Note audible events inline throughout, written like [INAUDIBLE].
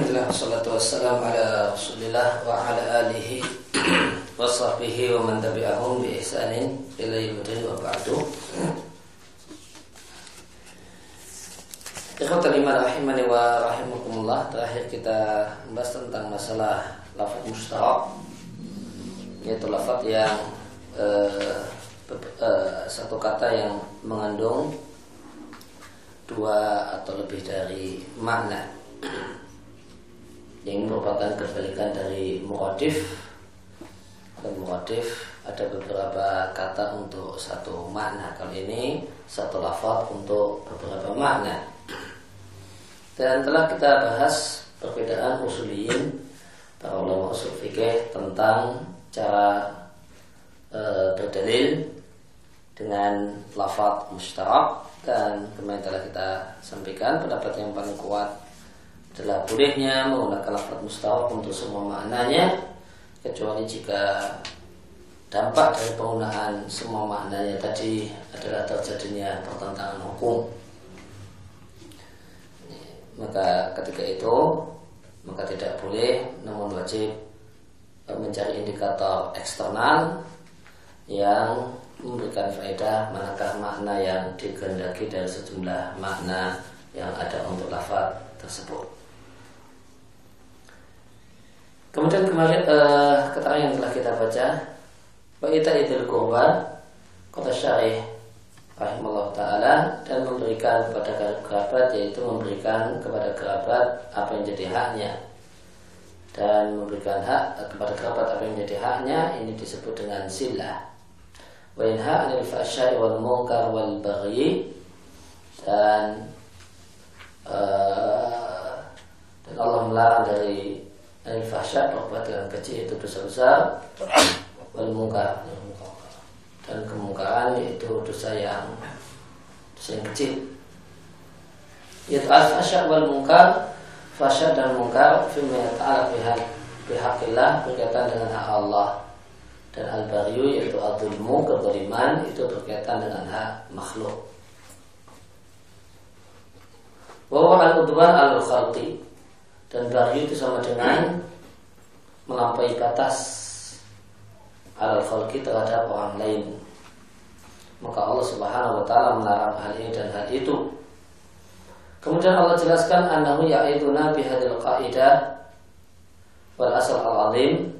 Alhamdulillah wassalatu wassalamu ala Rasulillah wa ala alihi wa sahbihi wa man tabi'ahum bi ihsanin ila yaumil wa ba'du. Ikhwatul iman rahimani wa rahimakumullah. Terakhir kita membahas tentang masalah lafaz mustarak yaitu lafaz yang uh, uh, satu kata yang mengandung dua atau lebih dari makna yang merupakan kebalikan dari muradif dan muradif ada beberapa kata untuk satu makna. Kali ini satu lafaz untuk beberapa makna. Dan telah kita bahas perbedaan usuliyin para ulama usul fikih tentang cara e, berdalil dengan lafaz mustarak dan kemarin telah kita sampaikan pendapat yang paling kuat adalah bolehnya menggunakan lafaz mustahak untuk semua maknanya kecuali jika dampak dari penggunaan semua maknanya tadi adalah terjadinya pertentangan hukum maka ketika itu maka tidak boleh namun wajib mencari indikator eksternal yang memberikan faedah manakah makna yang dikehendaki dari sejumlah makna yang ada untuk lafaz tersebut. Kemudian kemarin uh, keterangan yang telah kita baca Wa'ita idil kurban Kota syarih Rahimullah Ta'ala Dan memberikan kepada kerabat Yaitu memberikan kepada kerabat Apa yang jadi haknya. Dan memberikan hak kepada kerabat Apa yang jadi haknya Ini disebut dengan silah Wa'inha anil fa'asyai wal munkar wal baghi Dan uh, Dan Allah melarang dari dari fahsyat perbuatan kecil itu dosa besar wal mungkar dan kemungkaran itu dosa yang dosa yang kecil. Yaitu al fahsyat wal mungkar dan mungkar firman ta'ala pihak pihakillah berkaitan dengan hak Allah. Dan al bariu yaitu al dulmu kezaliman itu berkaitan dengan hak makhluk. Wa al udwan al khalqi dan baghi itu sama dengan melampaui batas al khalqi terhadap orang lain. Maka Allah Subhanahu wa taala melarang hal ini dan hal itu. Kemudian Allah jelaskan annahu ya'iduna bihadil qaidah wal asal al-azim.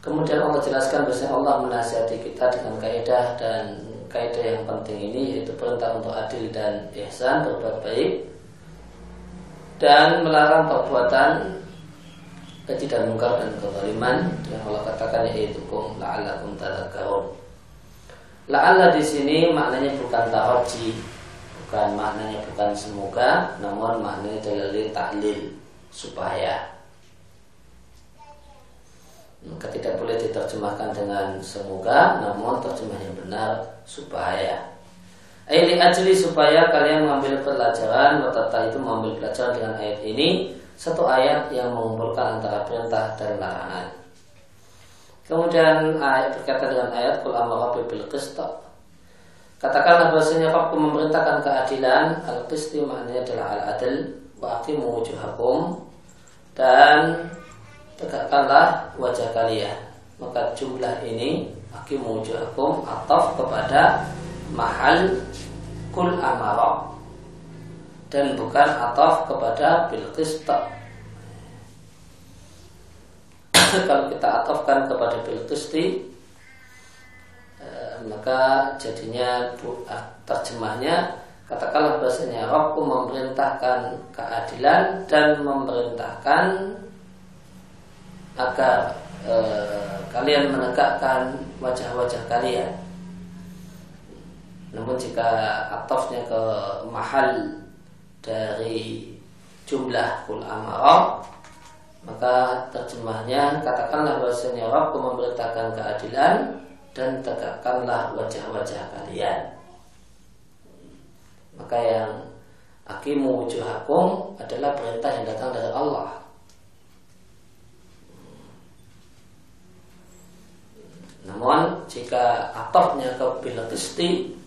Kemudian Allah jelaskan bahwa Allah menasihati kita dengan kaidah dan kaidah yang penting ini yaitu perintah untuk adil dan ihsan berbuat baik dan melarang perbuatan dan mungkar dan kezaliman yang Allah katakan yaitu kum la'allakum tadhakkarun. La'alla di sini maknanya bukan taroji, bukan maknanya bukan semoga, namun maknanya dalil taklil supaya. Maka tidak boleh diterjemahkan dengan semoga, namun terjemah yang benar supaya. Ini ajli supaya kalian mengambil pelajaran Watata itu mengambil pelajaran dengan ayat ini Satu ayat yang mengumpulkan antara perintah dan larangan. Kemudian ayat berkata dengan ayat Kul amara bil Katakanlah bahasanya Rabbku memerintahkan keadilan Al-qisti maknanya adalah al-adil Wa aqimu wujuhakum Dan tegakkanlah wajah kalian. Maka jumlah ini Aqimu wujuhakum Ataf kepada mahal kul amara. Dan bukan ataf kepada bil [COUGHS] kalau kita atafkan kepada bil eh, maka jadinya ah, terjemahnya katakanlah bahasanya Rabbku memerintahkan keadilan dan memerintahkan agar eh, kalian menegakkan wajah-wajah kalian namun jika atofnya ke mahal dari jumlah kul amara maka terjemahnya katakanlah bahwasanya Rabb memerintahkan keadilan dan tegakkanlah wajah-wajah kalian. Maka yang akimu wujuhakum adalah perintah yang datang dari Allah. Namun jika atofnya ke bilatisti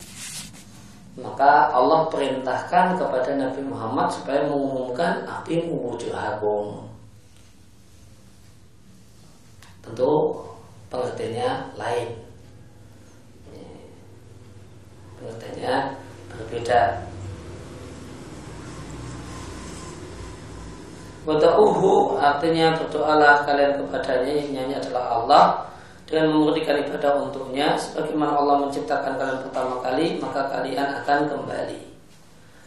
maka Allah perintahkan kepada Nabi Muhammad supaya mengumumkan api wujuhakum. Tentu pengertiannya lain. Pengertiannya berbeda. Wada'uhu artinya berdoalah kalian kepadanya Ini adalah Allah dengan memberikan ibadah untuknya sebagaimana Allah menciptakan kalian pertama kali maka kalian akan kembali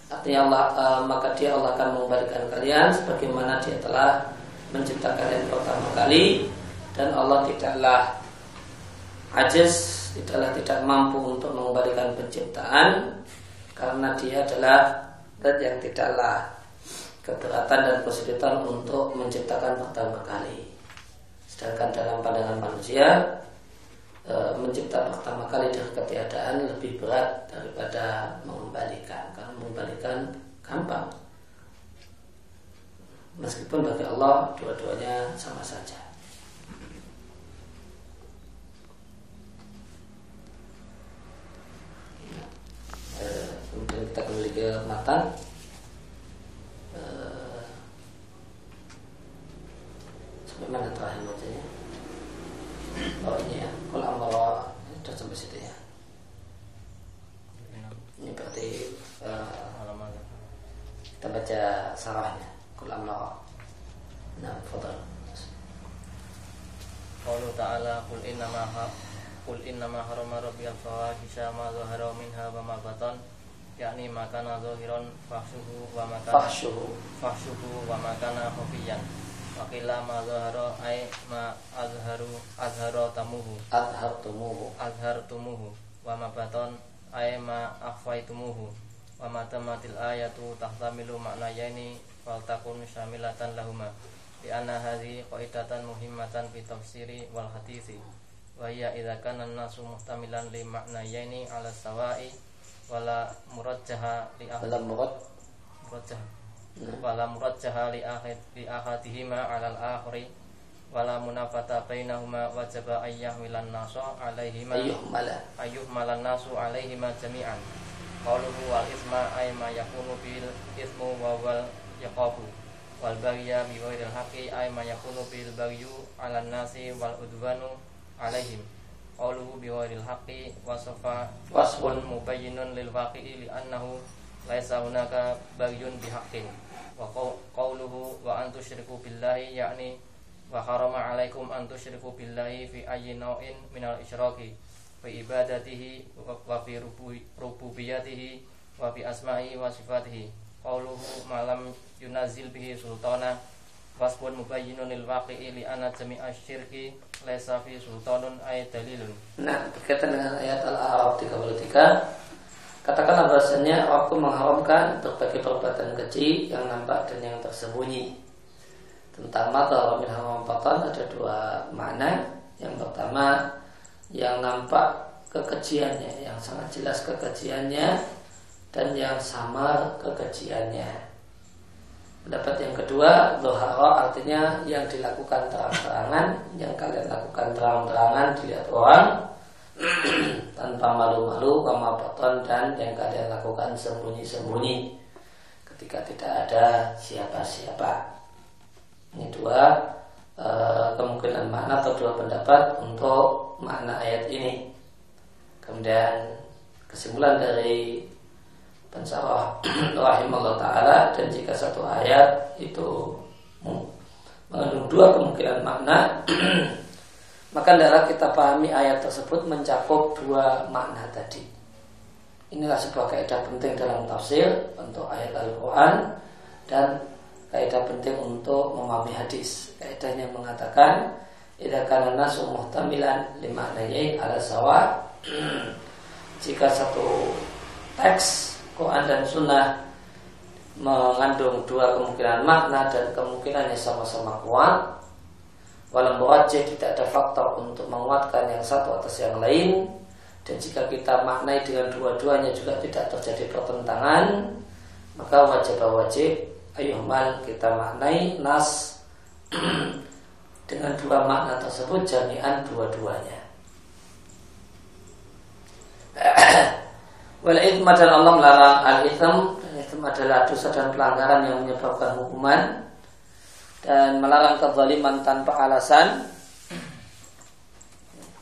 artinya Allah uh, maka dia Allah akan mengembalikan kalian sebagaimana dia telah menciptakan kalian pertama kali dan Allah tidaklah ajiz tidaklah tidak mampu untuk mengembalikan penciptaan karena dia adalah dan yang tidaklah keberatan dan kesulitan untuk menciptakan pertama kali. Sedangkan dalam pandangan manusia e, mencipta pertama kali dari ketiadaan lebih berat daripada mengembalikan. Karena mengembalikan gampang. Meskipun bagi Allah dua-duanya sama saja. E, kemudian kita kembali ke matan. Sampai mana terakhir bacanya? Oh ini ya, kalau Allah sudah sampai situ ya. Ini berarti uh, kita baca sarahnya. Kalau Allah. Nah, fadal. Qalu ta'ala qul inna ma qul inna ma harama rabbi al-fawahisha ma zahara minha wa ma batan yakni makana zahiran fahsyuhu wa makana fahsyuhu fahsyuhu wa makana khafiyan Wakila ma zahara ay ma azharu azharo tamuhu. Azhar tumuhu. Azhar tumuhu. Wa ma baton ay ma akhfaitumuhu wa ma tamatil ayatu tahtamilu makna yaini fal takun syamilatan lahuma. Di anna hadhi qaidatan muhimmatan fi tafsiri wal hadisi wa hiya idza kana nasu muhtamilan li makna yaini ala sawa'i wala murajjaha li ahli. Wala murajjaha li akhid li akhadihima alal akhri wala munafata bainahuma wajaba ayyahmilan nasu alaihima ayyuhmala ayyuhmalan nasu alaihima jami'an. Qauluhu wal isma ay ma yakunu bil ismu wa wal yaqabu wal bagya bi ghairil haqqi ay ma yakunu bil bagyu ala nasi wal udwanu alaihim. Qauluhu bi ghairil haqqi wasafa wasfun. mubayyinun lil wa qawluhu wa an tusyriku billahi yakni wa harama alaikum an tusyriku billahi fi ayyi naw'in minal isyraki fi ibadatihi wa fi rububiyatihi wa fi asma'i wa sifatihi. Qawluhu malam yunazil bihi sultana wasbun mubayyinun lil waqi'i li anna jami'a syirki laisa fi sultanun ay dalilun. Nah berkaitan dengan ayat al-a'raf 33 Katakanlah bahasanya aku mengharamkan berbagai perbuatan keji yang nampak dan yang tersembunyi. Tentang mata min haram ada dua makna. Yang pertama yang nampak kekejiannya, yang sangat jelas kekejiannya dan yang samar kekejiannya. Pendapat yang kedua, dohara artinya yang dilakukan terang-terangan, yang kalian lakukan terang-terangan dilihat orang, tanpa malu-malu kamabaton dan yang kalian lakukan sembunyi-sembunyi. Ketika tidak ada siapa-siapa. Ini dua e, kemungkinan makna atau dua pendapat untuk makna ayat ini. Kemudian kesimpulan dari pensarah [CLEARS THROAT] rahimahullah ta'ala dan jika satu ayat itu mengandung dua kemungkinan makna [CLEARS THROAT] Maka adalah kita pahami ayat tersebut mencakup dua makna tadi. Inilah sebuah kaidah penting dalam tafsir untuk ayat Al-Quran dan kaidah penting untuk memahami hadis. Kaidahnya mengatakan Idza kana nasu muhtamilan lima nayai ala sawa [CLEARS THROAT] Jika satu teks Quran dan Sunnah mengandung dua kemungkinan makna dan kemungkinannya sama-sama kuat Walau wajah tidak ada faktor untuk menguatkan yang satu atas yang lain. Dan jika kita maknai dengan dua-duanya juga tidak terjadi pertentangan maka wajib wajib ayuhmal kita maknai nas [CLEARS THROAT] dengan dua makna tersebut jami'an dua-duanya. Wal dan Allah melarang. Al itham dan itham adalah dosa dan pelanggaran yang menyebabkan hukuman dan melarang kezaliman tanpa alasan.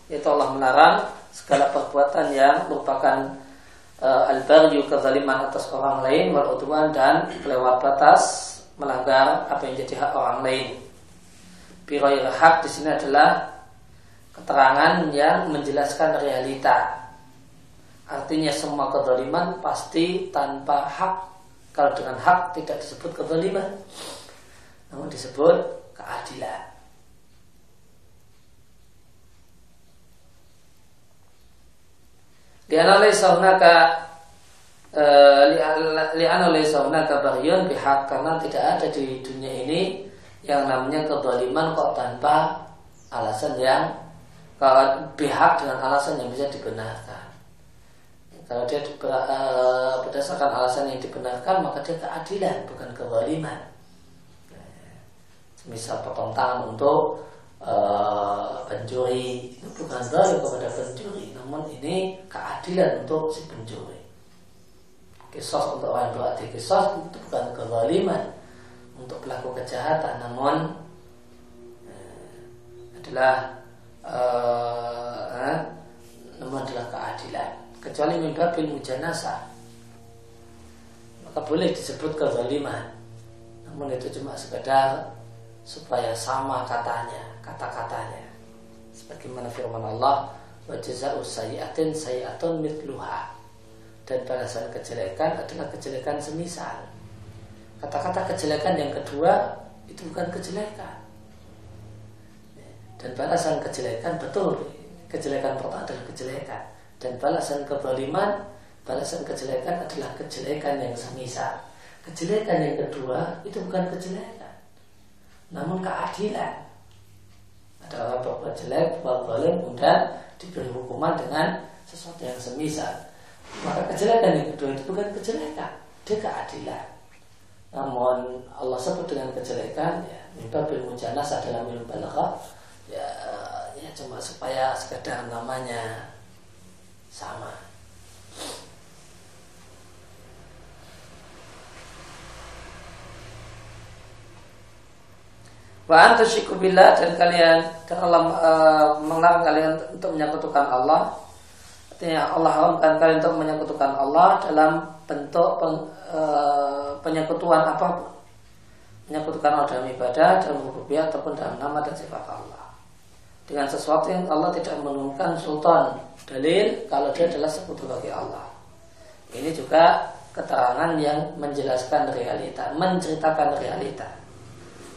Itu Allah melarang segala perbuatan yang merupakan uh, al-baghyu kezaliman atas orang lain wal dan kelewat batas melanggar apa yang jadi hak orang lain. Biroil hak di sini adalah keterangan yang menjelaskan realita Artinya semua kezaliman pasti tanpa hak. Kalau dengan hak tidak disebut kezaliman. Namun disebut keadilan. Liana laysa hunaka eh, liana hunaka bihaq karena tidak ada di dunia ini yang namanya kezaliman kok tanpa alasan yang pihak dengan alasan yang bisa dibenarkan. Kalau dia eh, berdasarkan alasan yang dibenarkan maka dia keadilan bukan kezaliman. Misal potong tangan untuk uh, pencuri. Itu bukan zalim kepada pencuri, namun ini keadilan untuk si pencuri. Kisos untuk orang berarti kisos itu bukan kezaliman untuk pelaku kejahatan, namun uh, adalah uh, namun adalah keadilan. Kecuali min babil mujanasa maka boleh disebut kezaliman namun itu cuma sekedar supaya sama katanya kata-katanya. Sebagaimana firman Allah wa jazaa'u sayyi'atin sayyi'atun mitluha dan balasan kejelekan adalah kejelekan semisal. Kata-kata kejelekan yang kedua itu bukan kejelekan. Dan balasan kejelekan betul kejelekan pertama adalah kejelekan. Dan balasan kezaliman, balasan kejelekan adalah kejelekan yang semisal. Kejelekan yang kedua itu bukan kejelekan, namun keadilan. Ada orang berbuat jelek, berbuat zalim, kemudian diberi hukuman dengan sesuatu yang semisal. Maka kejelekan yang kedua itu bukan kejelekan, dia keadilan. Namun Allah sebut dengan kejelekan, ya, mimpa bil mujanas adalah mimpa ya, ya cuma supaya sekedar namanya sama. Wa antusiku billah dan kalian dan Allah e, melarang kalian untuk menyekutukan Allah. Artinya Allah haramkan kalian untuk menyekutukan Allah dalam bentuk peng, e, penyekutuan apa pun. Menyekutukan Allah dalam ibadah, dalam rububiyah ataupun dalam nama dan sifat Allah. Dengan sesuatu yang Allah tidak menurunkan sultan dalil kalau dia adalah sekutu bagi Allah. Ini juga keterangan yang menjelaskan realita, menceritakan realita.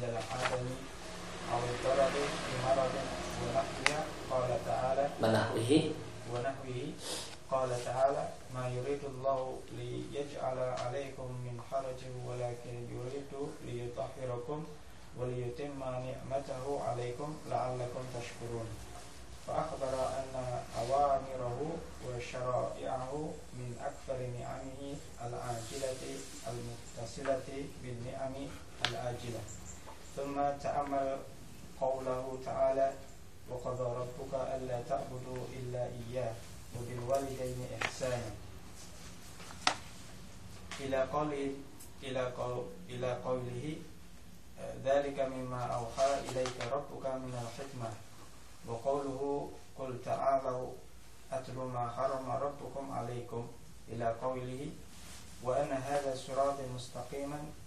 عند العدم أو الضرر بمرض ونحوها قال تعالى ونحوه. ونحوه. قال تعالى ما يريد الله ليجعل عليكم من حرج ولكن يريد ليطهركم وليتم نعمته عليكم لعلكم تشكرون فأخبر أن أوامره وشرائعه من أكثر نعمه العاجلة المتصلة بالنعم الآجلة ثم تأمل قوله تعالى وقضى ربك ألا تعبدوا إلا إياه وبالوالدين إحسانا. إلى قوله إلى قول إلى قوله ذلك مما أوحى إليك ربك من الحكمة. وقوله قل تعالوا أتل ما حرم ربكم عليكم. إلى قوله وأن هذا صراط مستقيما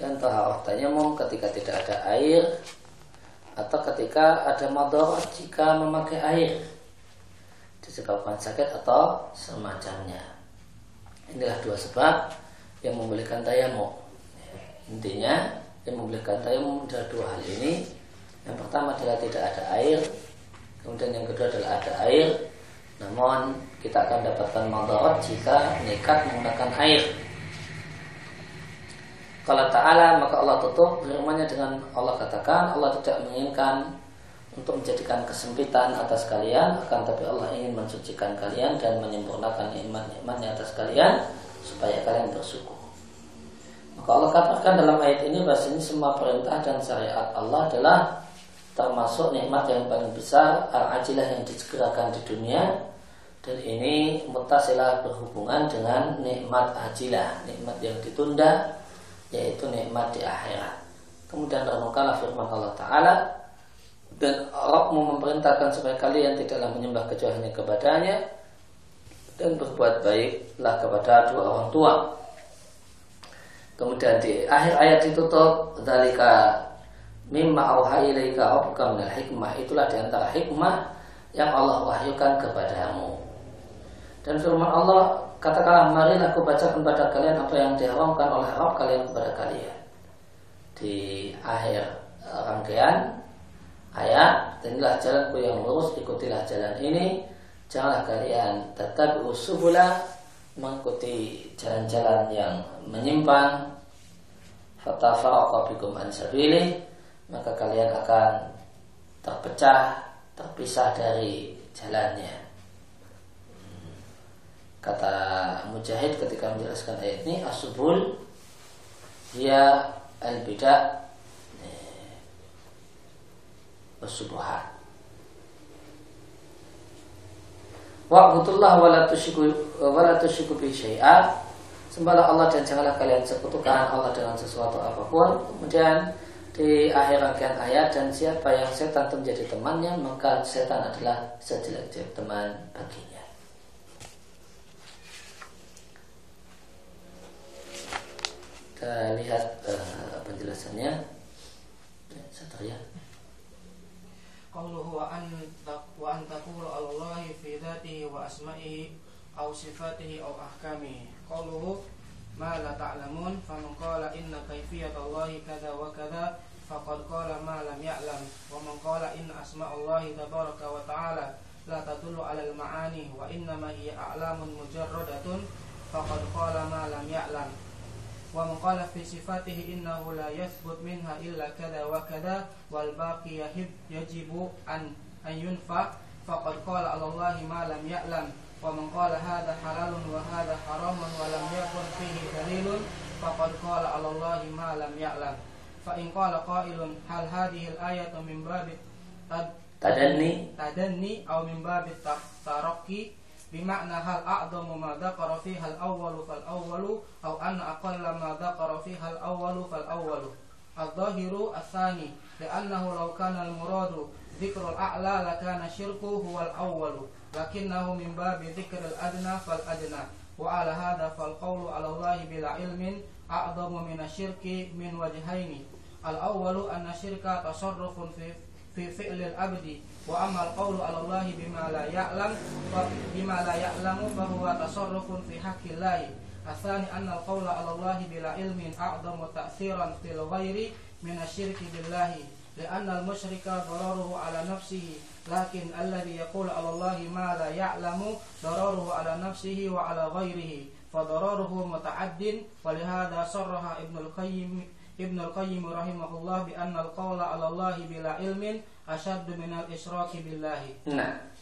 dan taharah tayamum ketika tidak ada air atau ketika ada madarat jika memakai air disebabkan sakit atau semacamnya. Inilah dua sebab yang membolehkan tayamum. Intinya yang membolehkan tayamum adalah dua hal ini. Yang pertama adalah tidak ada air, kemudian yang kedua adalah ada air. Namun kita akan dapatkan madarat jika nekat menggunakan air. Kalau Ta'ala maka Allah tutup firmannya dengan Allah katakan Allah tidak menginginkan untuk menjadikan kesempitan atas kalian akan tapi Allah ingin mensucikan kalian dan menyempurnakan nikmat-nikmatnya atas kalian supaya kalian bersyukur. Maka Allah katakan dalam ayat ini ini semua perintah dan syariat Allah adalah termasuk nikmat yang paling besar al-ajilah yang disegerakan di dunia dan ini mutasilah berhubungan dengan nikmat ajilah, nikmat yang ditunda yaitu nikmat di akhirat. Kemudian renungkanlah firman Allah Ta'ala dan Rabbmu memerintahkan supaya kalian tidaklah menyembah kecuali kepadanya dan berbuat baiklah kepada dua orang tua. Kemudian di akhir ayat ditutup dalika mimma auha ilaika rabbuka minal hikmah itulah di antara hikmah yang Allah wahyukan kepadamu. Dan firman Allah katakanlah marilah aku bacakan kepada kalian apa yang diharamkan oleh Rabb kalian kepada kalian. Di akhir rangkaian ayat inilah jalanku yang lurus ikutilah jalan ini. Janganlah kalian tetap usubula mengikuti jalan-jalan yang menyimpang. Fatafarqa bikum an maka kalian akan terpecah terpisah dari jalannya kata Mujahid ketika menjelaskan ayat ini asubul dia al bidah Wasubuhat Wa'budullah wa la tusyriku Sembahlah Allah dan janganlah kalian sekutukan Allah dengan sesuatu apa pun. Kemudian di akhir rangkaian ayat dan siapa yang setan menjadi temannya maka setan adalah sejelek-jelek teman baginya. kita lihat uh, penjelasannya. Eh, satu ya. Qawluhu wa an wa an taqulu allahi fi dhatihi wa asma'ihi aw sifatihi aw ahkami qawluhu ma la ta'lamun faman qala inna kayfiyat allahi kadha wa kadha faqad qala ma lam ya'lam. Wa man qala inna asma allahi tabaraka wa ta'ala la tadullu 'ala al-ma'ani wa inna ma hiya a'lamun mujarradatun faqad qala ma lam ya'lam. قال في صفاته إنه لا يثبت منها إلا كذا وكذا والباقي يجب أن أن ينفع فقد قال على الله ما لم يعلم. ومن قال هذا حلال وهذا حرام ولم يكن فيه دليل فقد قال على الله ما لم يعلم. فإن قال قائل هل هذه الآية من باب تدني؟ تدني أو من باب الترقي؟ بمعنى هل أعظم ما ذكر فيها الأول فالأول أو أن أقل ما ذكر فيها الأول فالأول. الظاهر الثاني لأنه لو كان المراد ذكر الأعلى لكان الشرك هو الأول لكنه من باب ذكر الأدنى فالأدنى. وعلى هذا فالقول على الله بلا علم أعظم من الشرك من وجهين. الأول أن الشرك تصرف في في فعل العبد وأما القول على الله بما لا يعلم بما لا يعلم فهو تصرف في حق الله. الثاني أن القول على الله بلا علم أعظم تأثيرا في الغير من الشرك بالله لأن المشرك ضرره على نفسه. لكن الذي يقول على الله ما لا يعلم ضرره على نفسه وعلى غيره فضرره متعد ولهذا صرح ابن القيم Ibnu Al-Qayyim rahimahullah bi anna al-qawla 'ala Allah bila ilmin asyaddu min al-isyraki billahi. Nah.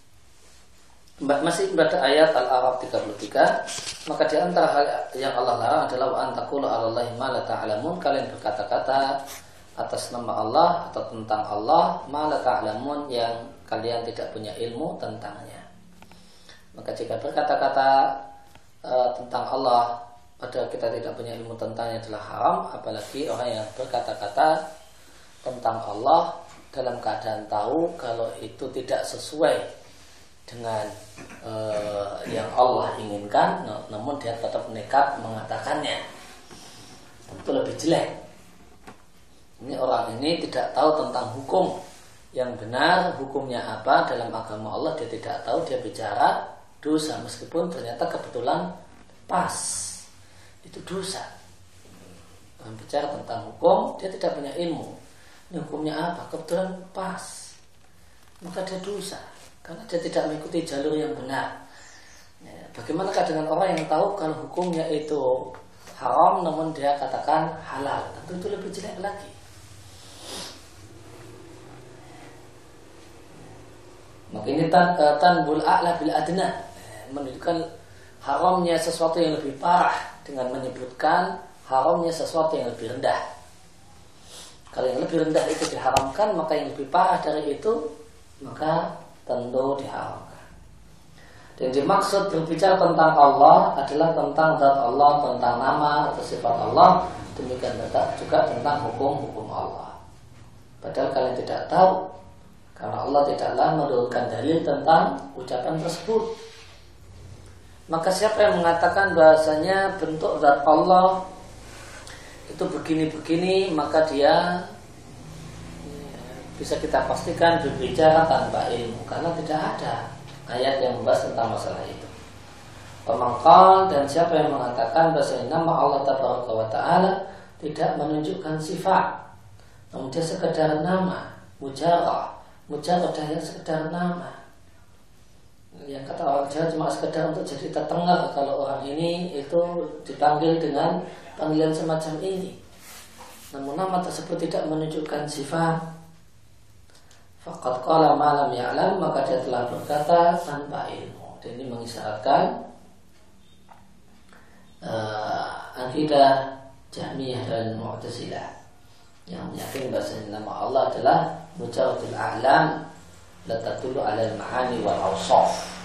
Masih pada ayat Al-Arab 33 Maka di antara hal yang Allah larang adalah Wa antakula alallahi ma la ta'alamun Kalian berkata-kata atas nama Allah atau tentang Allah ma la ta'alamun yang kalian tidak punya ilmu tentangnya Maka jika berkata-kata eh, tentang Allah padahal kita tidak punya ilmu tentangnya adalah haram apalagi orang yang berkata-kata tentang Allah dalam keadaan tahu kalau itu tidak sesuai dengan uh, yang Allah inginkan, namun dia tetap nekat mengatakannya. Itu lebih jelek. Ini orang ini tidak tahu tentang hukum yang benar, hukumnya apa dalam agama Allah dia tidak tahu, dia bicara dosa meskipun ternyata kebetulan pas. Itu dosa. Orang bicara tentang hukum, dia tidak punya ilmu. Ini hukumnya apa? Kebetulan pas. Maka dia dosa karena dia tidak mengikuti jalur yang benar. Ya, bagaimanakah dengan orang yang tahu kalau hukumnya itu haram namun dia katakan halal? Tentu itu lebih jelek lagi. Maka ini uh, tanbul a'la bil adna menunjukkan haramnya sesuatu yang lebih parah dengan menyebutkan haramnya sesuatu yang lebih rendah. Kalau yang lebih rendah itu diharamkan, maka yang lebih parah dari itu maka tentu diharamkan. Dan dimaksud berbicara tentang Allah adalah tentang zat Allah, tentang nama atau sifat Allah, demikian juga tentang hukum-hukum Allah. Padahal kalian tidak tahu karena Allah tidaklah menurunkan dalil tentang ucapan tersebut. Maka siapa yang mengatakan bahasanya bentuk zat Allah itu begini-begini, maka dia bisa kita pastikan berbicara tanpa ilmu karena tidak ada ayat yang membahas tentang masalah itu. Pemangkal dan siapa yang mengatakan bahasa nama Allah Taala tidak menunjukkan sifat, namun dia sekedar nama, mujarah, mujarradah yang sekedar nama yang kata orang Jawa cuma sekedar untuk jadi terdengar kalau orang ini itu dipanggil dengan panggilan semacam ini namun nama tersebut tidak menunjukkan sifat Fakat qala malam ya'lam maka dia telah berkata tanpa ilmu. Dan ini mengisyaratkan uh, akidah Jahmiyah dan Mu'tazilah yang meyakini bahasa nama Allah adalah mujarradul a'lam la tatulu ala al-ma'ani wal awsaf.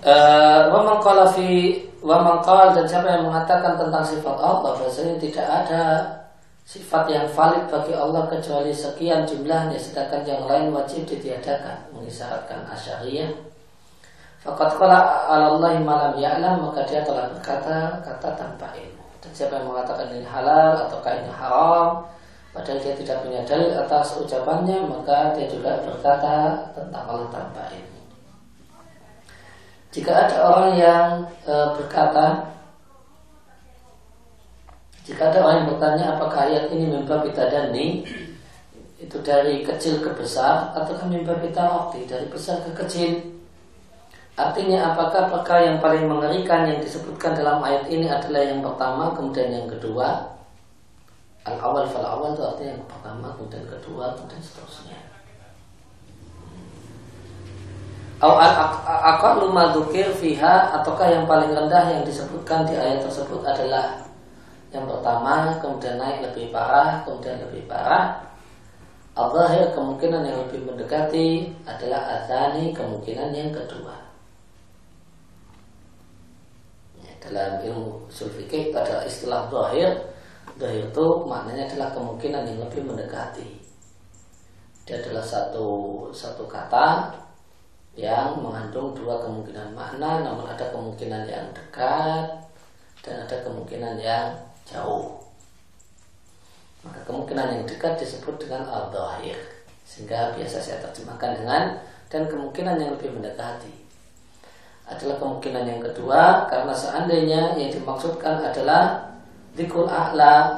Uh, wa man dan siapa yang mengatakan tentang sifat Allah bahasanya tidak ada sifat yang valid bagi Allah kecuali sekian jumlahnya sedangkan yang lain wajib ditiadakan mengisyaratkan asyariyah Fakat qala Allah malam ya'lam maka dia telah berkata kata tanpa ilmu. Dan siapa yang mengatakan ini halal ataukah ini haram Padahal dia tidak punya dalil atas ucapannya Maka dia juga berkata tentang Allah tanpa ilmu Jika ada orang yang e, berkata Jika ada orang yang bertanya apakah ayat ini mimba bitadani Itu dari kecil ke besar Ataukah mimba waktu dari besar ke kecil? Artinya apakah perkara yang paling mengerikan yang disebutkan dalam ayat ini adalah yang pertama kemudian yang kedua? Al awal fal awal itu artinya yang pertama kemudian kedua kemudian seterusnya Au al luma fiha ataukah yang paling rendah yang disebutkan di ayat tersebut adalah yang pertama kemudian naik lebih parah kemudian lebih parah Allah kemungkinan yang lebih mendekati adalah azani kemungkinan yang kedua ya, dalam ilmu sulfikih pada istilah zahir Zahir itu maknanya adalah kemungkinan yang lebih mendekati. Dia adalah satu satu kata yang mengandung dua kemungkinan makna, namun ada kemungkinan yang dekat dan ada kemungkinan yang jauh. Maka kemungkinan yang dekat disebut dengan al-dhahir Sehingga biasa saya terjemahkan dengan Dan kemungkinan yang lebih mendekati Adalah kemungkinan yang kedua Karena seandainya yang dimaksudkan adalah Dikul a'la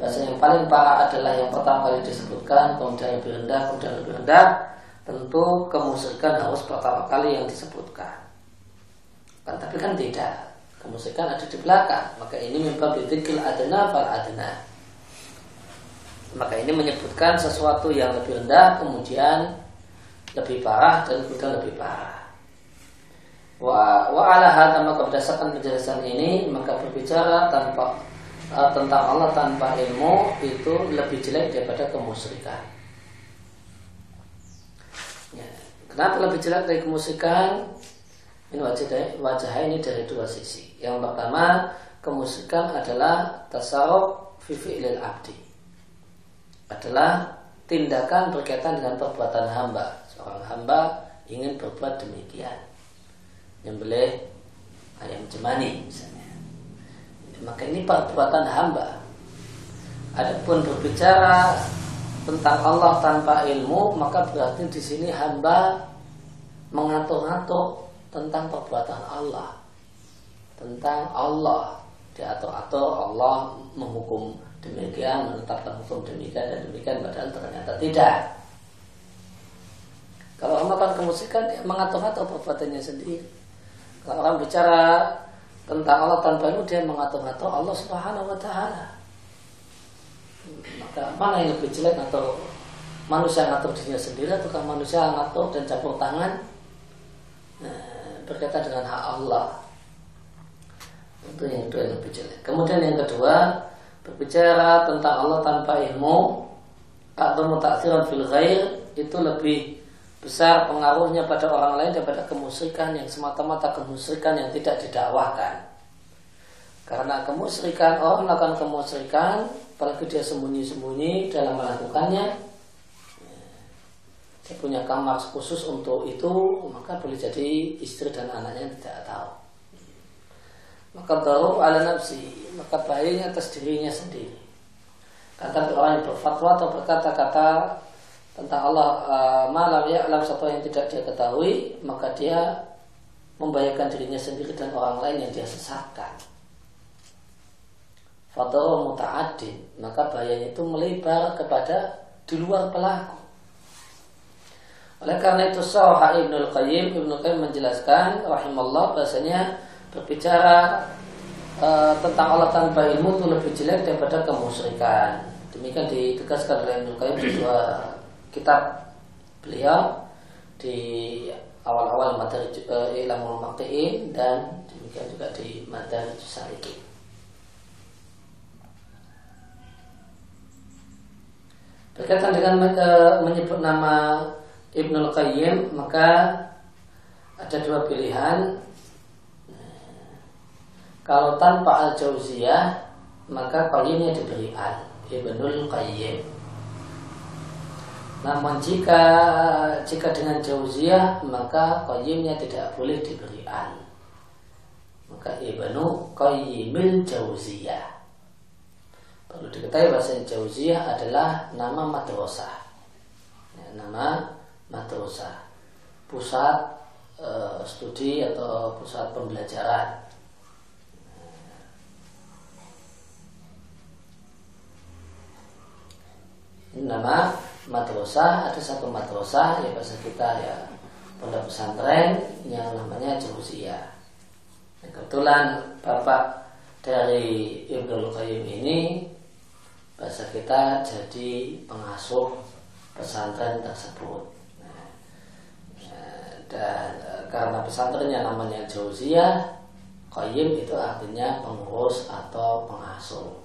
Bahasa yang paling parah adalah yang pertama kali disebutkan Kemudian lebih rendah, kemudian lebih rendah Tentu kemusikan harus pertama kali yang disebutkan. Kan, Tapi kan tidak. Kemusikan ada di belakang. Maka ini mimpa bidikil adena fal adena Maka ini menyebutkan sesuatu yang lebih rendah Kemudian lebih parah dan kemudian lebih parah. Wa, wa ala hadha maka berdasarkan penjelasan ini maka berbicara tanpa uh, tentang Allah tanpa ilmu itu lebih jelek daripada kemusyrikan. Ya. Kenapa lebih jelek dari kemusyrikan? Ini wajah wajah ini dari dua sisi. Yang pertama, kemusyrikan adalah tasawuf fi abdi. Adalah tindakan berkaitan dengan perbuatan hamba. seorang hamba ingin berbuat demikian nyembelih ayam cemani misalnya maka ini perbuatan hamba adapun berbicara tentang Allah tanpa ilmu maka berarti di sini hamba mengatur-atur tentang perbuatan Allah. Tentang Allah. Diatur-atur Allah menghukum demikian menetapkan hukum demikian dan demikian padahal ternyata tidak. Kalau orang melakukan kemusikan dia mengatur-atur perbuatannya sendiri. Kalau orang bicara tentang Allah tanpa ilmu dia mengatur-atur Allah subhanahu wa ta'ala maka mana yang lebih jelek atau manusia ngatur dirinya sendiri ataukah manusia ngatur dan campur tangan? Nah, berkaitan dengan hak Allah. Itu yang kedua yang lebih jelek. Kemudian yang kedua berbicara tentang Allah tanpa ilmu atau mutaksiran fil ghair itu lebih besar pengaruhnya pada orang lain daripada kemusyrikan yang semata-mata kemusyrikan yang tidak didakwahkan. Karena kemusyrikan orang melakukan kemusyrikan apalagi dia sembunyi-sembunyi dalam melakukannya dia punya kamar khusus untuk itu maka boleh jadi istri dan anaknya tidak tahu. Maka baru ala nafsi maka bahayanya atas dirinya sendiri. Kata orang yang berfatwa atau berkata-kata tentang Allah uh, malam ya alam satu yang tidak dia ketahui maka dia membahayakan dirinya sendiri dan orang lain yang dia sesatkan Fadoro muta'adin Maka bahayanya itu melebar kepada Di luar pelaku. Oleh karena itu Sawha Ibnul Qayyim Ibnul Qayyim menjelaskan Rahimallah bahasanya Berbicara uh, Tentang Allah tanpa ilmu itu lebih jelek Daripada kemusyrikan. Demikian ditegaskan oleh Ibnul Qayyim Di dua kitab beliau Di awal-awal materi uh, ilmu maktiin dan demikian juga di materi salikin. Berkaitan dengan menyebut nama Ibnul Qayyim maka ada dua pilihan. Kalau tanpa al-jauziyah maka Qayyimnya diberi al Ibnul Qayyim. Namun jika jika dengan jauziyah maka Qayyimnya tidak boleh diberi al. Maka Ibnu Qayyimil Jauziyah. Perlu diketahui bahasa Jauziyah adalah nama madrasah. Ya, nama madrasah. Pusat e, studi atau pusat pembelajaran. Ini nama madrasah ada satu madrasah ya bahasa kita ya pondok pesantren yang namanya Jauziyah. kebetulan bapak dari Ibnu Qayyim ini bahasa kita jadi pengasuh pesantren tersebut. Nah, dan e, karena pesantrennya namanya Jauziyah, Qayyim itu artinya pengurus atau pengasuh.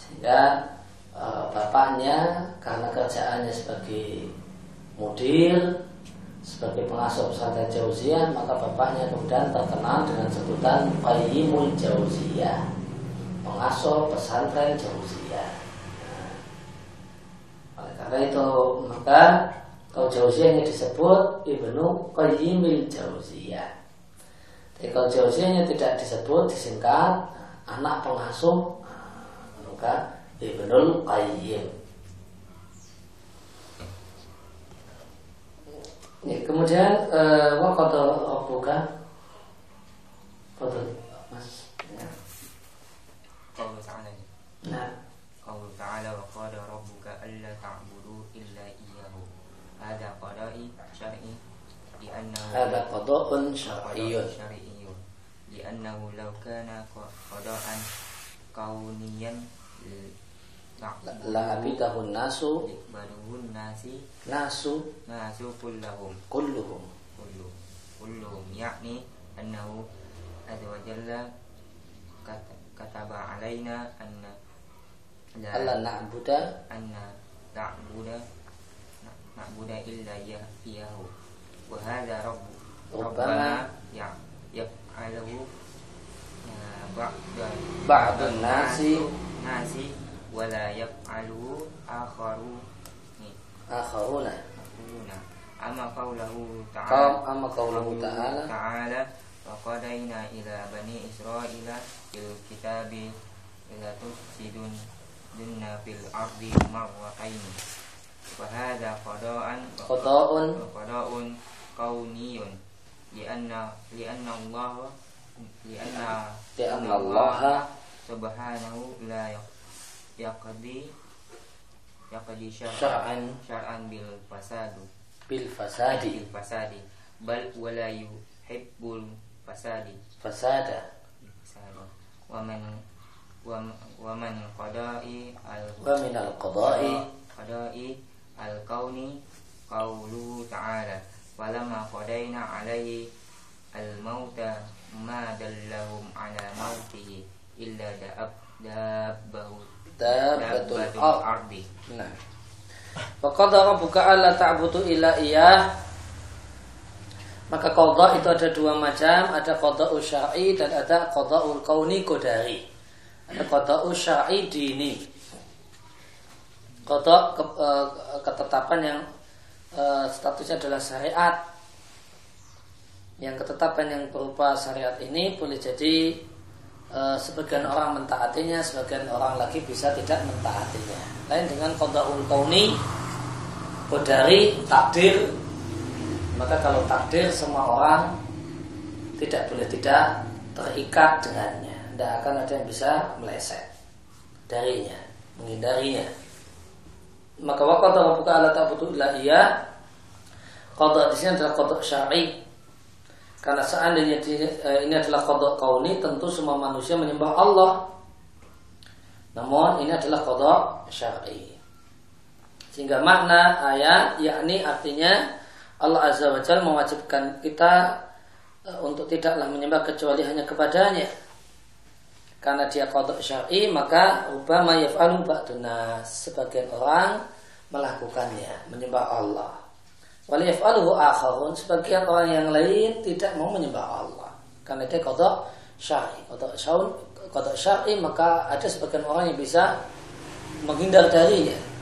Sehingga e, bapaknya karena kerjaannya sebagai mudir, sebagai pengasuh pesantren Jauziyah, maka bapaknya kemudian terkenal dengan sebutan Qayyimul Jauziyah pengasuh pesantren Jauziyah. Nah, oleh karena itu maka kalau Jauziyah ini disebut Ibnu Qayyimil Jauziyah. Jadi kalau Jauziyahnya tidak disebut disingkat anak pengasuh maka Ibnu Qayyim. Ya, kemudian uh, waktu bukan Fadl. Nah. Qaul ta'ala wa qala rabbuka alla ta'budu illa iyyahu. Hada qada'i syar'i li'annahu Hada qada'un syar'iyyun. syar'iyyun. Li'annahu law kana qada'an kauniyan la abidahun nasu ikbaduhun nasi nasu nasu kullahum kulluhum kullu kulluhum yakni annahu azza wa jalla kataba alaina anna Allah na'buda anna na'buda na'buda illa iyahu. Wa hadha rabbu rabbana ya yaf'aluhu ba'da ba'dun nasi. nasi wa la yaf'aluhu akharu akharuna. Yaquluna amma qawluhu ta'ala. Amma qawluhu ta'ala. ta'ala wa qadayna ila bani israila fil kitabi ila tufsidun dunna fil ardi marrataini wa hadha qada'an Qada'un. qada'un kauniyun. Lianna lianna Allah lianna Lianna Allah subhanahu la yaq- yaqdi yaqdi Syar'an. syar'an. bil fasadu bil fasadi. Bil fasadi. Bal wala yuhibbul fasadi. Fasada wa man wa wa man qada'i al wa min al qada'i qada'i al kauni qawlu ta'ala walamma qadaina alaihi al mauta ma dallahum ala mautihi illa da'ab dabbahu dabbatul dabbatul ard ardi Nah. Wa qadara rabbuka alla ta'budu illa iyyah. Maka qadha itu ada dua macam, ada qada'u syar'i dan ada qada'ul kauni qadari. Ada qada'u syar'i dini. Qada' ke- eh, ketetapan yang eh, statusnya adalah syariat. Yang ketetapan yang berupa syariat ini boleh jadi eh, sebagian orang mentaatinya, sebagian orang lagi bisa tidak mentaatinya. Lain dengan qada'ul kauni qadari takdir maka kalau takdir semua orang tidak boleh tidak terikat dengannya. Tidak akan ada yang bisa meleset darinya menghindarinya. Maka waktu buka alat ta'budu illa iya. Qada di sini adalah qada syar'i. Karena seandainya eh, ini adalah qada kauni tentu semua manusia menyembah Allah. Namun ini adalah qada syar'i. Sehingga makna ayat yakni artinya Allah Azza wa Jalla mewajibkan kita eh, untuk tidaklah menyembah kecuali hanya kepadanya. Karena dia kodok syar'i maka ubama yaf'alu ba'duna sebagian orang melakukannya menyembah Allah. Wal yaf'aluhu akharun sebagian orang yang lain tidak mau menyembah Allah. Karena dia kodok syar'i. Kodok syar'i, kodok syar'i maka ada sebagian orang yang bisa menghindar darinya.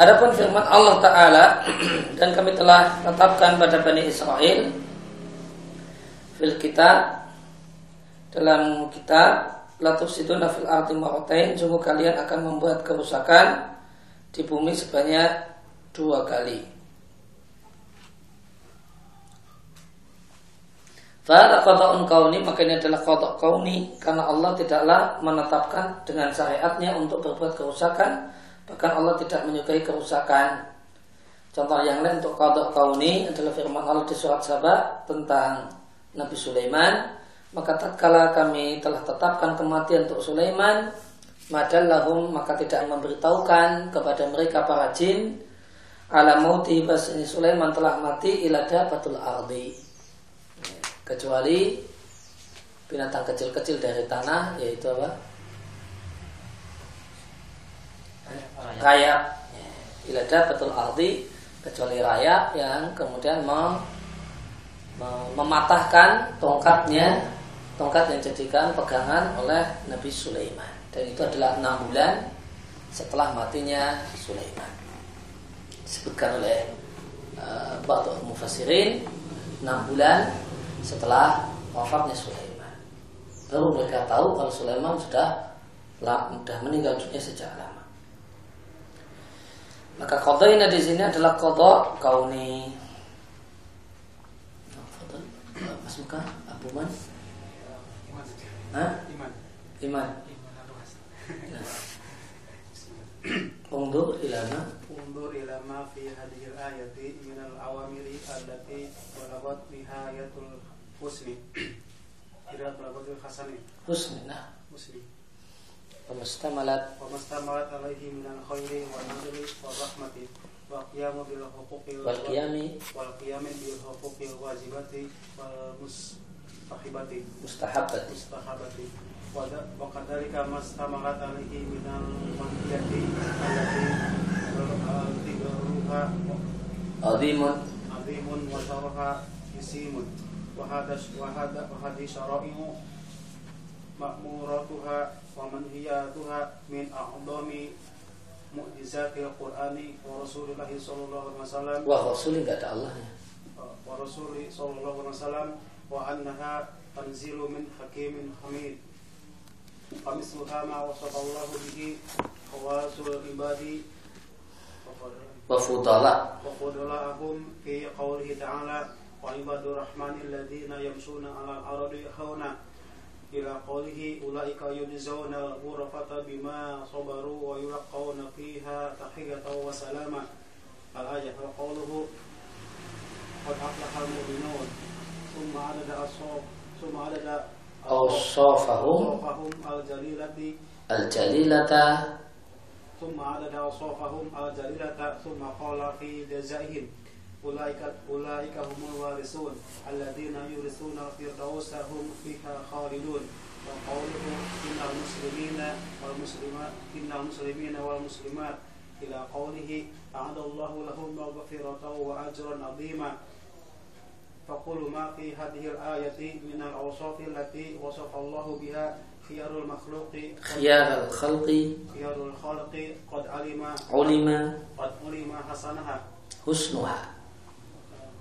Adapun firman Allah Ta'ala [CLEARS THROAT] Dan kami telah tetapkan pada Bani Israel Fil kitab Dalam kitab Latuf siduna fil arti maratain Sungguh kalian akan membuat kerusakan Di bumi sebanyak Dua kali. Fahada qada'un kauni Maka ini adalah qada' kauni Karena Allah tidaklah menetapkan Dengan syariatnya untuk berbuat kerusakan Bahkan Allah tidak menyukai kerusakan. Contoh yang lain untuk qada' kauni Adalah firman Allah di surat Sabah Tentang Nabi Sulaiman. Maka tatkala kami telah tetapkan kematian untuk Sulaiman Madallahum maka tidak memberitahukan kepada mereka para jin Ala mauti bahasanya Sulaiman telah mati ilada batul ardi. Kecuali binatang kecil-kecil dari tanah yaitu apa? Rayap. Ilada betul ardi kecuali rayap yang kemudian mem- mem- mematahkan tongkatnya tongkat yang dijadikan pegangan oleh Nabi Sulaiman dan itu adalah enam bulan setelah matinya Sulaiman disebutkan oleh uh, Ba'du Mufassirin enam bulan setelah wafatnya Sulaiman. Baru mereka tahu kalau Sulaiman sudah sudah meninggal dunia sejak lama. Maka kodoina di sini adalah kodok kauni. Mas Muka, Abu Man. Hah? Iman. Iman. [COUGHS] Undur ilama Undur ilama fi hadhil ayati minal awamiri allati walabat bihayatul husni Ila walabatul hasani Husni, nah Husni husnina مسلم Pemustamalat وما استمرت عليه من الخير والنذر والرحمة والقيام بالحقوق wal qiyami والقيام بالحقوق الواجبة والمستحبة mustahabbat مستحبة وذ- وكذلك ما استمرت عليه من المنهية التي ظهرها azimun عظيم وشرها جسيم وهذا وهذا وهذه شرائع مأموراتها ومنهياتها من أعظم معجزات القرآن ورسول الله صلى الله عليه وسلم Wah Rasul nggak ada Allahnya. ورسول صلى الله عليه وسلم وأنها تنزيل من حكيم حميد ومثلها ما وصف الله به خواص العباد Wafudala. وفضلاءهم في قوله تعالى وعباد الرحمن الذين يمشون على الأرض هونا إلى قوله أولئك يجزون الغرفة بما صبروا ويلقون فيها تحية وسلاما. الآية وقوله قد أفلح المؤمنون. ثم عدد أصحاب ثم عدد أوصافهم. الجليلة. al-jalilata ثم عدد أوصافهم الجليلة ثم قال في جزائهم. أولئك أولئك هم الوارثون. الذين يورثون الفردوس هم فيها خالدون. وقوله إن المسلمين والمسلمات إن المسلمين والمسلمات. إلى قوله أعد الله لهم مغفرة وأجرا عظيما. فقل ما في هذه الآية من الأوصاف التي وصف الله بها خيار المخلوق؟ khiyar al-khalqi خيار الخلق. قد علم ulima قد علم حسنها. husnuha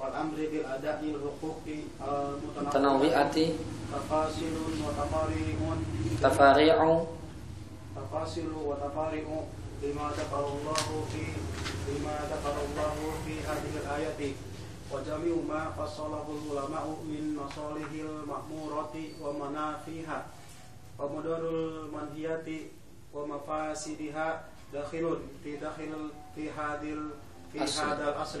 والأمر بالأداء الحقوق المتنوعة mutanawwi'ati تفاصيل وتفاريع tafari'u تفاصيل وتفاريع بما ذكر الله في بما ذكر الله في هذه الآية وجميع ما فصله العلماء من مصالح المأمورة ومنافيها ومدار المنهيات ومفاسدها داخل في داخل في هذا ال- في أصل. هذا الأصل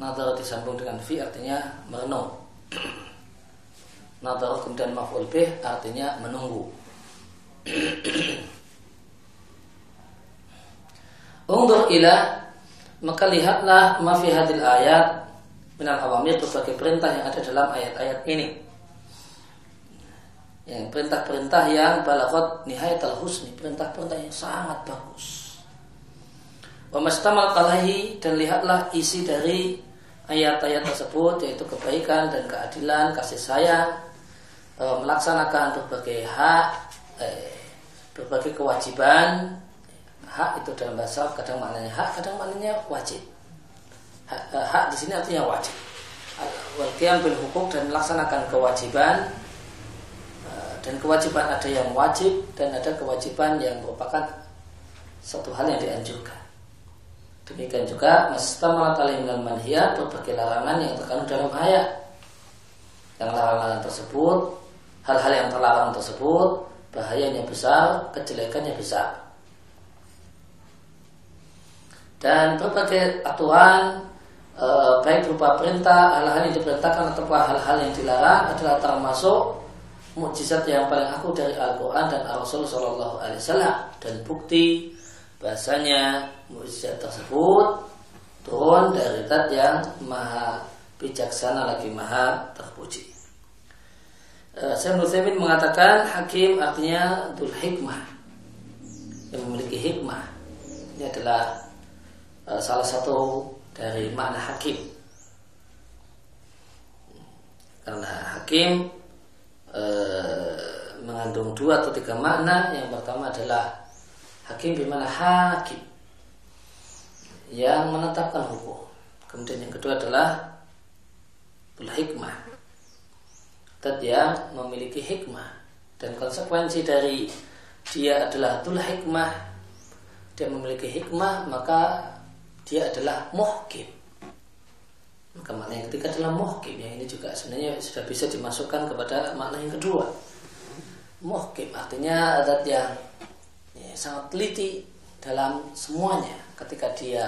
Nadhara disambung dengan fi artinya merenung. Nadhara kemudian maf'ul bih artinya menunggu. Untuk ilah maka lihatlah ma fi hadil ayat minal awamir berbagai perintah yang ada dalam ayat-ayat ini. Yang perintah-perintah yang balaghot nihayatul husni, perintah-perintah yang sangat bagus. Wa mastamal alaihi dan lihatlah isi dari ayat-ayat tersebut yaitu kebaikan dan keadilan, kasih sayang, e, melaksanakan berbagai hak, eh, berbagai kewajiban. Hak itu dalam bahasa kadang maknanya hak, kadang maknanya wajib. Hak, eh, hak di sini artinya wajib. Wal bil hukum dan melaksanakan kewajiban Eh, dan kewajiban ada yang wajib dan ada kewajiban yang merupakan satu hal yang dianjurkan. Demikian juga mustamalat alaihim minal manhiyat berbagai larangan yang terkandung dalam ayat. Yang larangan tersebut, hal-hal yang terlarang tersebut bahayanya besar, kejelekannya besar. Dan berbagai aturan e, baik berupa perintah, hal-hal yang diperintahkan atau hal-hal yang dilarang adalah termasuk mukjizat yang paling aku dari Al-Quran dan Rasul Shallallahu Alaihi Wasallam dan bukti bahasanya mukjizat tersebut turun dari zat yang maha bijaksana lagi maha terpuji. Uh, Syekh Nusaimin mengatakan hakim artinya dul hikmah yang memiliki hikmah. Ini adalah uh, salah satu dari makna hakim. Karena hakim eh, mengandung dua atau tiga makna. Yang pertama adalah hakim bimana hakim yang menetapkan hukum. Kemudian yang kedua adalah hikmah. Tat yang memiliki hikmah. Dan konsekuensi dari dia adalah tul hikmah dia memiliki hikmah maka dia adalah muhkim. Maka makna yang ketiga adalah muhkim. Yang ini juga sebenarnya sudah bisa dimasukkan kepada makna yang kedua. Muhkim artinya adat yang ya, sangat teliti dalam semuanya ketika dia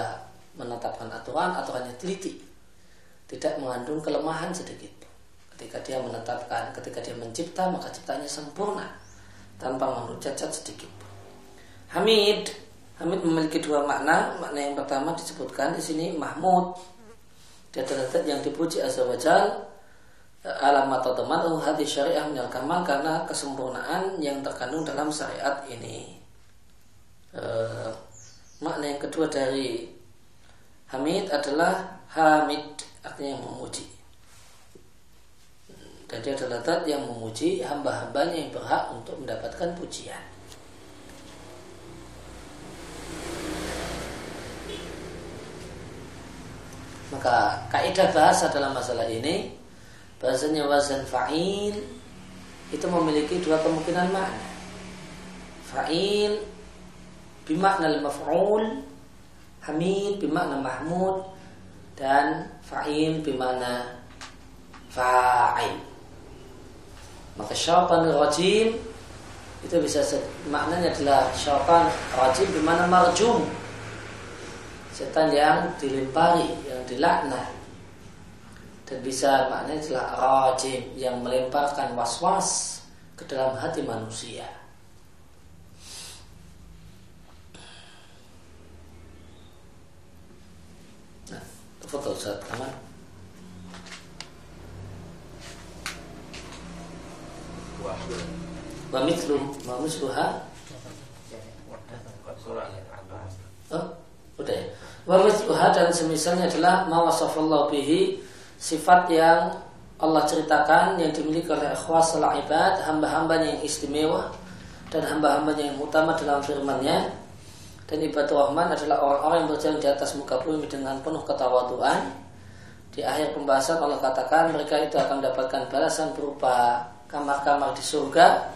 menetapkan aturan aturannya teliti. Tidak mengandung kelemahan sedikit ketika dia menetapkan ketika dia mencipta maka ciptanya sempurna tanpa mengandung cacat sedikit Hamid. Hamid memiliki dua makna. Makna yang pertama disebutkan di sini Mahmud. Dia terdapat yang dipuji azza wajal alamat atau teman hati syariah minal kamal karena kesempurnaan yang terkandung dalam syariat ini. E, makna yang kedua dari Hamid adalah Hamid artinya yang memuji. Dan dia adalah zat yang memuji hamba-hambanya yang berhak untuk mendapatkan pujian. Maka kaidah bahasa dalam masalah ini bahasanya wazan fa'il itu memiliki dua kemungkinan makna. Fa'il bimakna al-maf'ul, hamid bimakna mahmud dan fa'il bimakna fa'il. Maka syaitan rajim itu bisa maknanya adalah syaitan rajim bimana marjum setan yang dilempari, yang dilaknat. Dan bisa maknanya adalah rajim yang melemparkan was-was ke dalam hati manusia. Nah, kamar. Wa mithlu wa misluha Oh, udah ya. Wa mithluha dan semisalnya adalah ma wasafallahu bihi sifat yang Allah ceritakan yang dimiliki oleh ikhwas ibad hamba-hamba yang istimewa dan hamba-hamba yang utama dalam firman-Nya dan ibadah rahman adalah orang-orang yang berjalan di atas muka bumi dengan penuh ketawaduan. Di akhir pembahasan Allah katakan mereka itu akan mendapatkan balasan berupa kamar-kamar di surga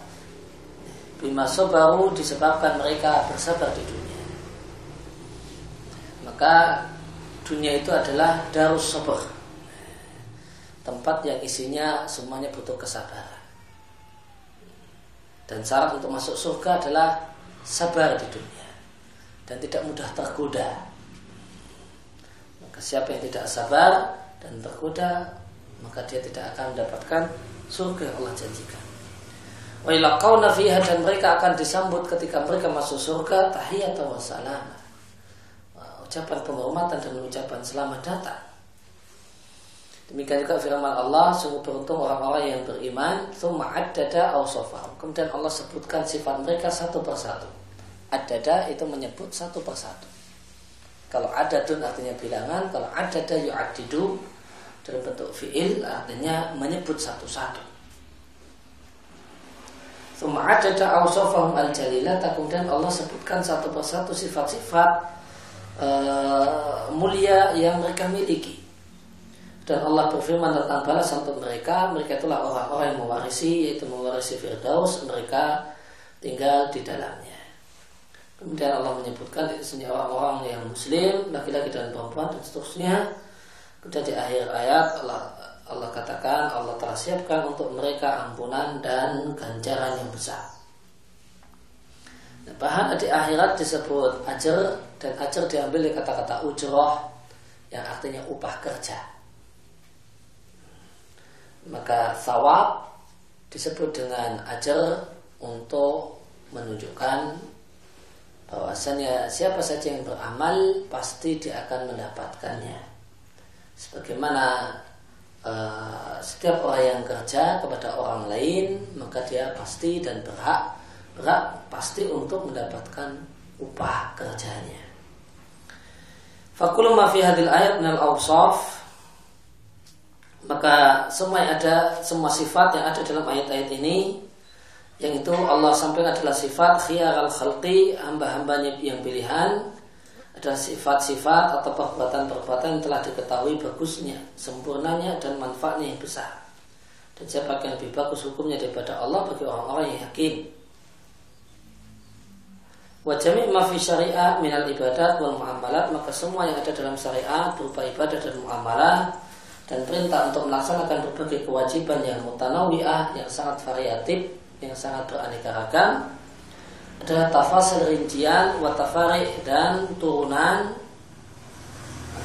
bima baru disebabkan mereka bersabar di dunia. Maka dunia itu adalah darus sabar tempat yang isinya semuanya butuh kesabaran. Dan syarat untuk masuk surga adalah sabar di dunia dan tidak mudah tergoda maka siapa yang tidak sabar dan tergoda maka dia tidak akan mendapatkan surga yang Allah janjikan Wa ilaqawna fiha dan mereka akan disambut ketika mereka masuk surga tahiyatan wa salam. Ucapan penghormatan dan ucapan selamat datang. Demikian juga firman Allah, sungguh beruntung orang-orang yang beriman, thumma addada awsafahum. Kemudian Allah sebutkan sifat mereka satu persatu. Addada itu menyebut satu persatu. Kalau adadun artinya bilangan, kalau adada yu'adidu dalam bentuk fi'il artinya menyebut satu-satu. Sum'adada awsafahum al-jalilah Kemudian Allah sebutkan satu persatu sifat-sifat uh, mulia yang mereka miliki dan Allah berfirman tentang balasan untuk mereka Mereka itulah orang-orang yang mewarisi Yaitu mewarisi Firdaus Mereka tinggal di dalamnya Kemudian Allah menyebutkan Di orang-orang yang muslim Laki-laki dan perempuan dan seterusnya Kemudian di akhir ayat Allah Allah katakan Allah telah siapkan untuk mereka ampunan dan ganjaran yang besar. Nah, bahan di akhirat disebut ajar dan ajar diambil dari kata-kata ujroh yang artinya upah kerja. Maka sawab disebut dengan ajar untuk menunjukkan bahwasanya siapa saja yang beramal pasti dia akan mendapatkannya. Sebagaimana uh, setiap orang yang kerja kepada orang lain maka dia pasti dan berhak berhak pasti untuk mendapatkan upah kerjanya. Fakulu ma fi hadil ayat minal awsaf maka semua yang ada semua sifat yang ada dalam ayat-ayat ini yang itu Allah sampaikan adalah sifat khiyar al khalqi hamba-hambanya yang pilihan ada sifat-sifat atau perbuatan-perbuatan yang telah diketahui bagusnya, sempurnanya dan manfaatnya yang besar. Dan siapa yang lebih bagus hukumnya daripada Allah bagi orang-orang yang yakin. Wajami ma fi syariah minal ibadat wal muamalat maka semua yang ada dalam syariat berupa ibadah dan muamalah dan perintah untuk melaksanakan berbagai kewajiban yang mutanawiah yang sangat variatif yang sangat beraneka ragam adalah tafasil rincian watafari dan turunan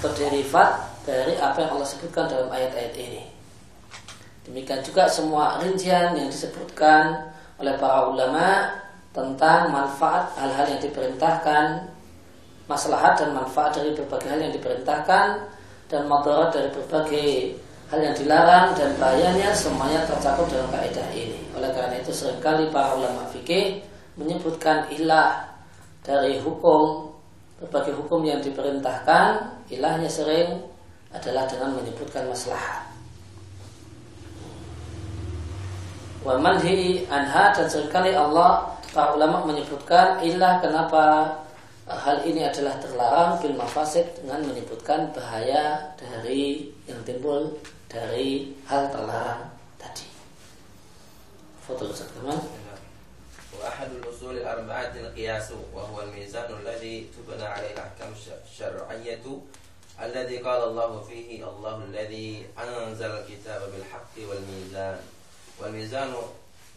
atau derivat dari apa yang Allah sebutkan dalam ayat-ayat ini. Demikian juga semua rincian yang disebutkan oleh para ulama tentang manfaat hal-hal yang diperintahkan, maslahat dan manfaat dari berbagai hal yang diperintahkan dan madarat dari berbagai hal yang dilarang dan bahayanya semuanya tercakup dalam kaidah ini. Oleh karena itu sering kali para ulama fikih menyebutkan ilah dari hukum berbagai hukum yang diperintahkan ilahnya sering adalah dengan menyebutkan maslahat. Wa manhi anha dan sering kali Allah para ulama menyebutkan ilah kenapa hal ini adalah terlarang bil mafasid dengan menyebutkan bahaya dari yang timbul dari hal terlarang. Foto teman. وأحد الأصول الأربعة القياس وهو الميزان الذي تبنى عليه الأحكام الشرعية الذي قال الله فيه الله الذي أنزل الكتاب بالحق والميزان والميزان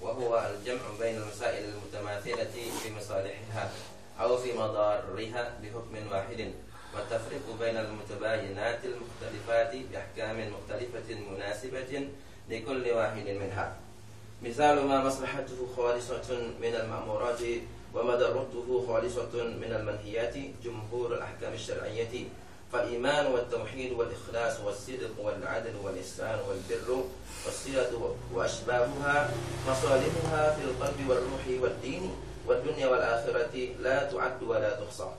وهو الجمع بين المسائل المتماثلة في مصالحها أو في مضارها بحكم واحد والتفريق بين المتباينات المختلفات بأحكام مختلفة مناسبة لكل واحد منها مثال ما مصلحته خالصة من المأمورات ومضرته خالصة من المنهيات جمهور الأحكام الشرعية فالإيمان والتوحيد والإخلاص والصدق والعدل والإحسان والبر والصلة وأشباهها مصالحها في القلب والروح والدين والدنيا والآخرة لا تعد ولا تحصى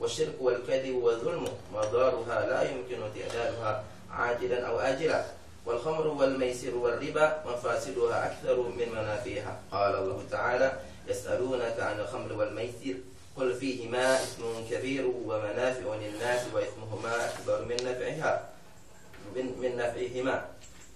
والشرك والكذب والظلم مضارها لا يمكن تعدادها عاجلا أو آجلا. والخمر والميسر والربا مفاسدها أكثر من منافعها. قال الله تعالى يسألونك عن الخمر والميسر قل فيهما اسم كبير ومنافع للناس وإثمهما أكبر من نفعها من نفعهما.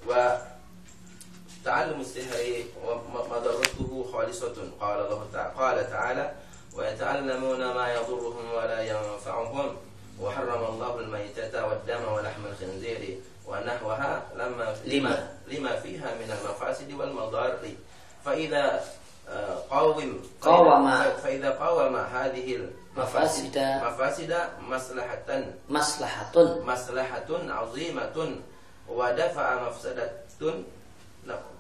وتعلم السحر ومضرته خالصة. قال الله تعالى قال تعالى ويتعلمون ما يضرهم ولا ينفعهم. وحرم الله الميتة والدم ولحم الخنزير. ونحوها لما لما؟ لما فيها من المفاسد والمضار. فإذا قاوم قاوم. فإذا قاوم هذه مفاسد. مفاسد مصلحة. مصلحة. مصلحة عظيمة. ودفع مفسدة.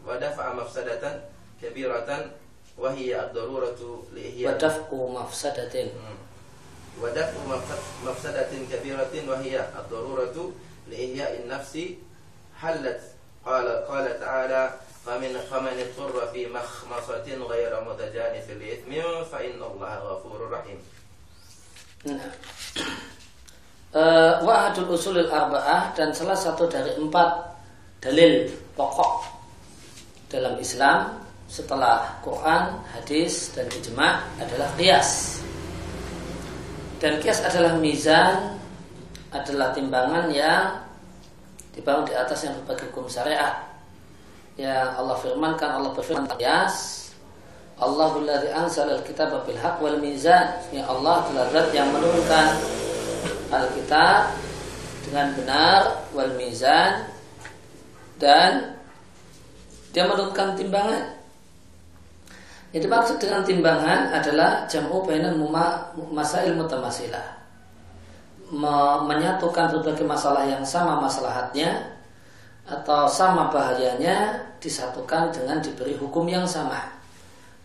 ودفع مفسدة كبيرة. وهي الضرورة لإحياء ودفع مفسدة. ودفع مفسدة كبيرة. وهي الضرورة لإحياء النفس حلت قال قال تعالى فمن فمن اضطر في مخمصة غير متجانف لإثم فإن الله غفور رحيم Nah. Uh, Wahadul usulil arba'ah dan salah satu dari empat dalil pokok dalam Islam setelah Quran, hadis dan ijma adalah kias. Dan kias adalah mizan adalah timbangan yang dibangun di atas yang berbagai hukum syariat. Yang Allah firmankan Allah berfirman Yas Allahul ladzi anzala al-kitaba bil haqq wal mizan. Ya Allah telah zat yang menurunkan Alkitab dengan benar wal mizan dan dia menurunkan timbangan. Yang dimaksud dengan timbangan adalah jamu bainal masail mutamasilah menyatukan berbagai masalah yang sama maslahatnya atau sama bahayanya disatukan dengan diberi hukum yang sama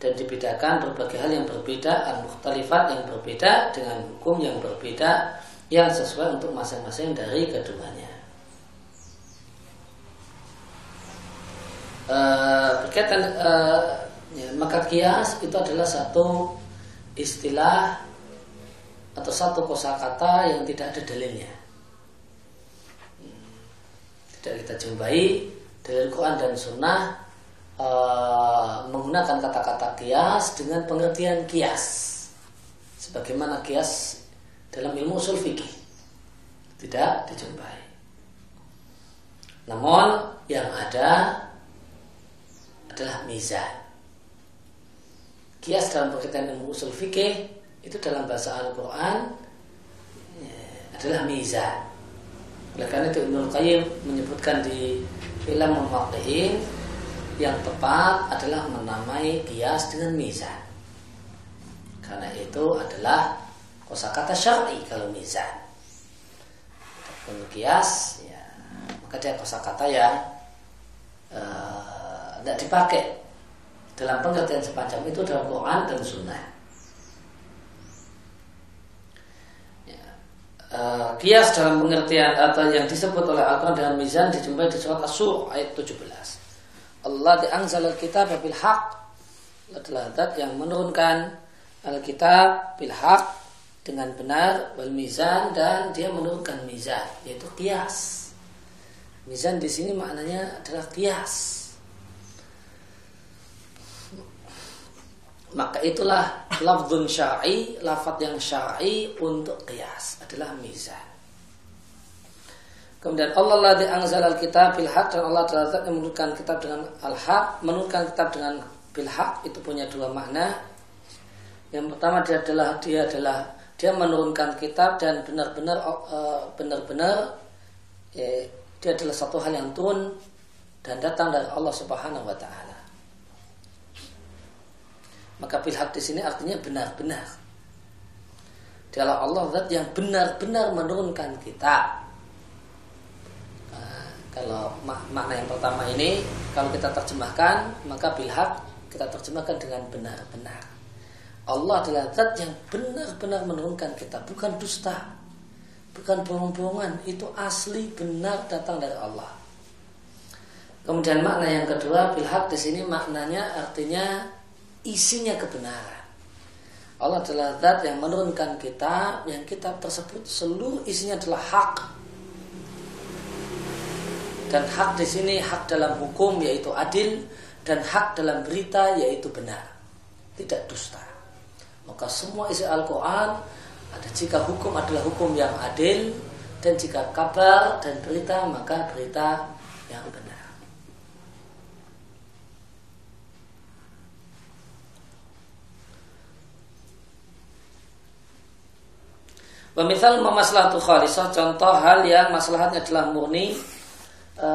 dan dibedakan berbagai hal yang berbeda al-mukhtalifat yang berbeda dengan hukum yang berbeda yang sesuai untuk masing-masing dari keduanya. E, berkaitan e, ya, maka kias itu adalah satu istilah atau satu kosakata yang tidak ada dalilnya tidak kita jumpai dari Quran dan Sunnah e, menggunakan kata-kata kias dengan pengertian kias sebagaimana kias dalam ilmu usul fikih tidak dijumpai. Namun yang ada adalah mizan. Kias dalam pengertian ilmu usul fikih itu dalam bahasa Al-Quran ya, adalah mizan. Oleh karena itu Ibnu Qayyim menyebutkan di film Mumaqihin yang tepat adalah menamai kias dengan mizan. Karena itu adalah kosakata syar'i kalau mizan. Adapun kias ya maka dia kosakata yang uh, tidak dipakai dalam pengertian sepanjang itu dalam Quran dan Sunnah. Kias dalam pengertian atau yang disebut oleh Al-Quran dengan mizan dijumpai di surat As-Sur ayat 17. Allah diangzal al-kitab bil haq adalah zat yang menurunkan al-kitab bil haq dengan benar wal mizan dan dia menurunkan mizan yaitu kias. Mizan di sini maknanya adalah kias. Maka itulah lafzun syar'i, lafaz yang syar'i untuk qiyas adalah mizan. Kemudian Allah la anzal al-kitab bil haq dan Allah telah menurunkan kitab dengan al-haq, menurunkan kitab dengan bil haq itu punya dua makna. Yang pertama dia adalah dia adalah dia menurunkan kitab dan benar-benar eh, benar-benar ya, dia adalah satu hal yang turun dan datang dari Allah Subhanahu wa taala. Maka pihak di sini artinya benar-benar. Dialah Allah zat yang benar-benar menurunkan kita. Nah, kalau mak makna yang pertama ini kalau kita terjemahkan maka pihak kita terjemahkan dengan benar-benar. Allah adalah zat yang benar-benar menurunkan kita, bukan dusta, bukan bohong-bohongan, itu asli benar datang dari Allah. Kemudian makna yang kedua, pihak di sini maknanya artinya isinya kebenaran. Allah adalah zat yang menurunkan kitab yang kitab tersebut seluruh isinya adalah hak. Dan hak di sini hak dalam hukum yaitu adil dan hak dalam berita yaitu benar. Tidak dusta. Maka semua isi Al-Qur'an ada jika hukum adalah hukum yang adil dan jika kabar dan berita maka berita yang benar. Pemisal memaslahatu khalisah contoh hal yang maslahatnya adalah murni e,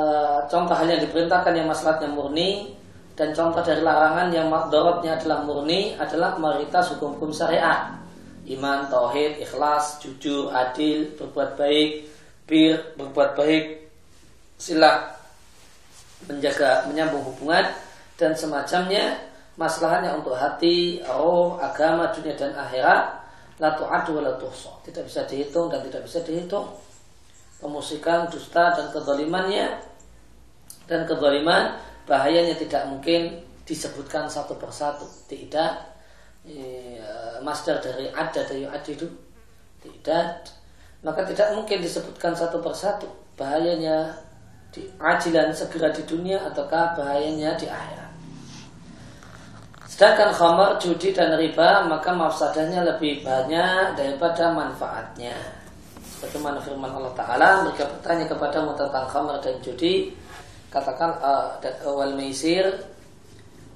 contoh hal yang diperintahkan yang maslahatnya murni dan contoh dari larangan yang makdorotnya adalah murni adalah mayoritas hukum-hukum syariat iman, tauhid, ikhlas, jujur, adil, berbuat baik, bir, berbuat baik, sila menjaga menyambung hubungan dan semacamnya masalahnya untuk hati, roh, agama, dunia dan akhirat la tu'adu wa la tuhsa. Tidak bisa dihitung dan tidak bisa dihitung. Kemusikan, dusta dan kezalimannya dan kezaliman bahayanya tidak mungkin disebutkan satu persatu. Tidak e, masdar dari ada dari itu tidak maka tidak mungkin disebutkan satu persatu bahayanya di ajilan segera di dunia ataukah bahayanya di akhirat Sedangkan khamar, judi dan riba maka mafsadahnya lebih banyak daripada manfaatnya. Bagaimana firman Allah Ta'ala mereka bertanya kepada tentang khamar dan judi katakan uh, dan awal maisir.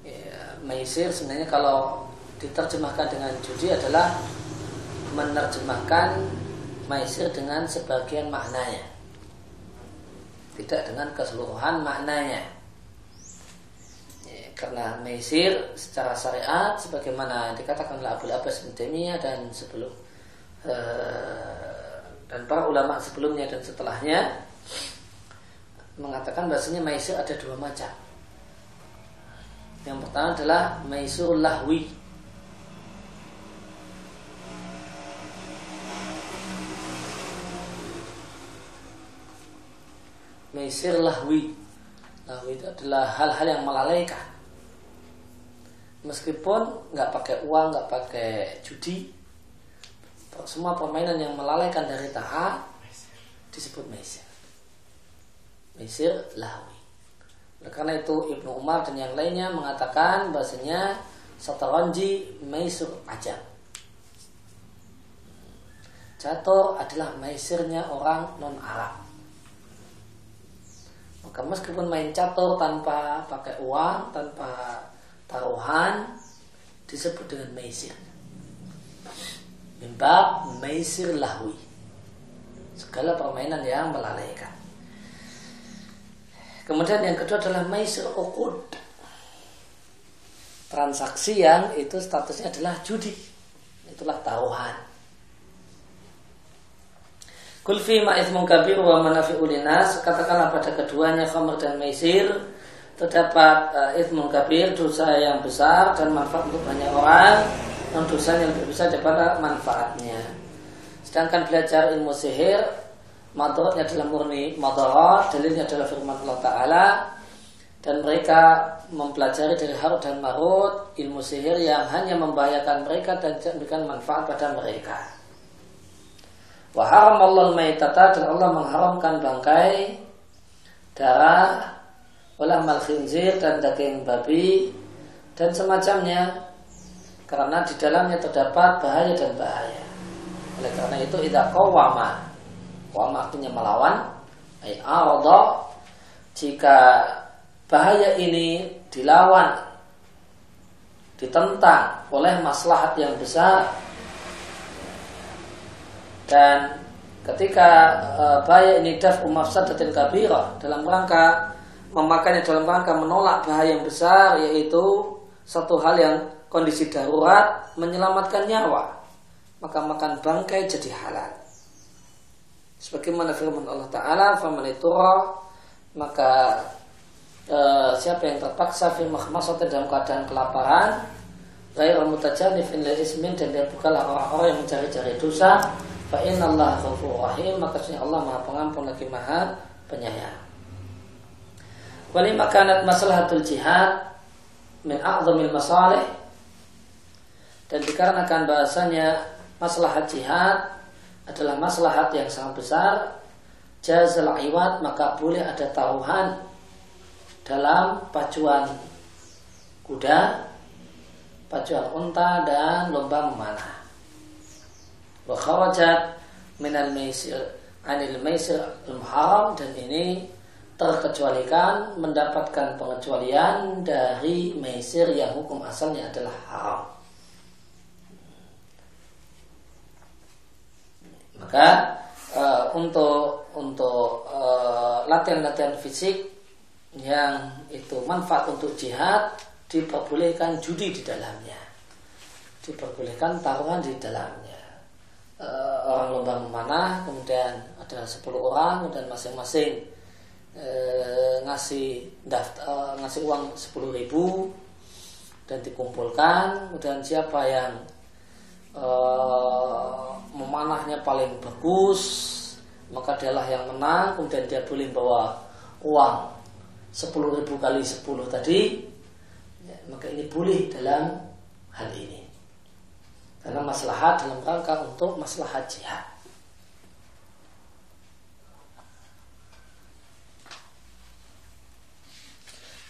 Ya, sebenarnya kalau diterjemahkan dengan judi adalah menerjemahkan maisir dengan sebagian maknanya. Tidak dengan keseluruhan maknanya karena mesir secara syariat sebagaimana dikatakan oleh Abu Abbas bin dan sebelum uh, dan para ulama sebelumnya dan setelahnya mengatakan bahasanya maisir ada dua macam. Yang pertama adalah maisur lahwi. Maisir lahwi. Lahwi itu adalah hal-hal yang melalaikan meskipun nggak pakai uang nggak pakai judi semua permainan yang melalaikan dari taat disebut mesir. Mesir lahwi karena itu Ibnu Umar dan yang lainnya mengatakan bahasanya sataranji mesir aja. Catur adalah mesirnya orang non Arab maka meskipun main catur tanpa pakai uang tanpa taruhan disebut dengan maisir. Mimbab maisir lahwi. Segala permainan yang melalaikan. Kemudian yang kedua adalah maisir ukud. Transaksi yang itu statusnya adalah judi. Itulah taruhan. Kulfi ma'ithmun kabir wa manafi'u linas. Katakanlah pada keduanya khamr dan maisir terdapat uh, ithmun kabir dosa yang besar dan manfaat untuk banyak orang dan dosa yang lebih besar daripada manfaatnya. Sedangkan belajar ilmu sihir madaratnya adalah murni madarat dalilnya adalah firman Allah Ta'ala dan mereka mempelajari dari Harut dan Marut ilmu sihir yang hanya membahayakan mereka dan tidak memberikan manfaat pada mereka. Waharam Allah maitata dan Allah mengharamkan bangkai darah mal khinzir dan daging babi dan semacamnya karena di dalamnya terdapat bahaya dan bahaya. Oleh karena itu tidak qawama. Qawama artinya melawan. Ay jika bahaya ini dilawan ditentang oleh maslahat yang besar dan ketika uh, bahaya ini daf umafsadatin kabira dalam rangka memakainya dalam rangka menolak bahaya yang besar yaitu satu hal yang kondisi darurat menyelamatkan nyawa. Maka makan bangkai jadi halal. Sebagaimana firman Allah Taala faman maka e, siapa yang terpaksa fi makhmasati dalam keadaan kelaparan Ghair mutajanifin ismin dan dia bukanlah orang-orang yang mencari-cari dosa fa inna Allah rahim maka Allah maha pengampun lagi maha penyayang Walima kanat maslahatul jihad min a'zamil masalih. Dan dikarenakan bahasanya maslahat jihad adalah maslahat yang sangat besar jazal iwat maka boleh ada taruhan dalam pacuan kuda pacuan unta dan lomba memanah. Wa kharajat minal maisir anil maisir dan ini terkecualikan mendapatkan pengecualian dari mesir yang hukum asalnya adalah haram. Maka uh, untuk untuk uh, latihan-latihan fisik yang itu manfaat untuk jihad diperbolehkan judi di dalamnya, diperbolehkan taruhan di dalamnya. Uh, orang lomba memanah, kemudian ada 10 orang, dan masing-masing e, ngasih daftar e, ngasih uang sepuluh ribu dan dikumpulkan. Kemudian siapa yang e, memanahnya paling bagus maka dialah yang menang. Kemudian dia boleh bawa uang sepuluh ribu kali sepuluh tadi. Ya, maka ini boleh dalam hal ini. Karena maslahat dalam rangka untuk maslahat jihad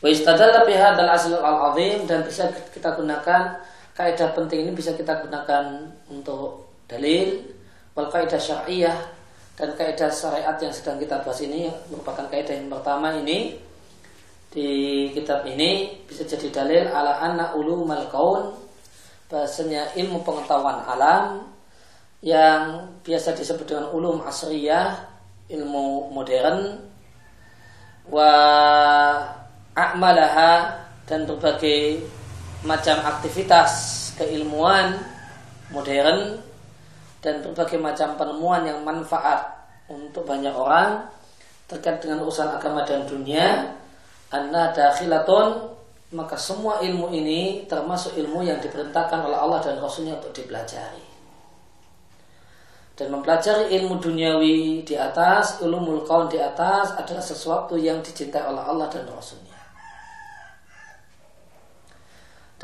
Wa istadalla bihadzal asl al-azim dan bisa kita gunakan kaidah penting ini bisa kita gunakan untuk dalil wal kaidah syariah dan kaidah syariat yang sedang kita bahas ini merupakan kaidah yang pertama ini. Di kitab ini bisa jadi dalil ala anna ulumal kaun bahasanya ilmu pengetahuan alam yang biasa disebut dengan ulum asriyah ilmu modern wa akmalaha dan berbagai macam aktivitas keilmuan modern dan berbagai macam penemuan yang manfaat untuk banyak orang terkait dengan urusan agama dan dunia. Anna dakhilatun maka semua ilmu ini termasuk ilmu yang diperintahkan oleh Allah dan Rasulnya untuk dipelajari. Dan mempelajari ilmu duniawi di atas ilmu kaun di atas adalah sesuatu yang dicintai oleh Allah dan Rasulnya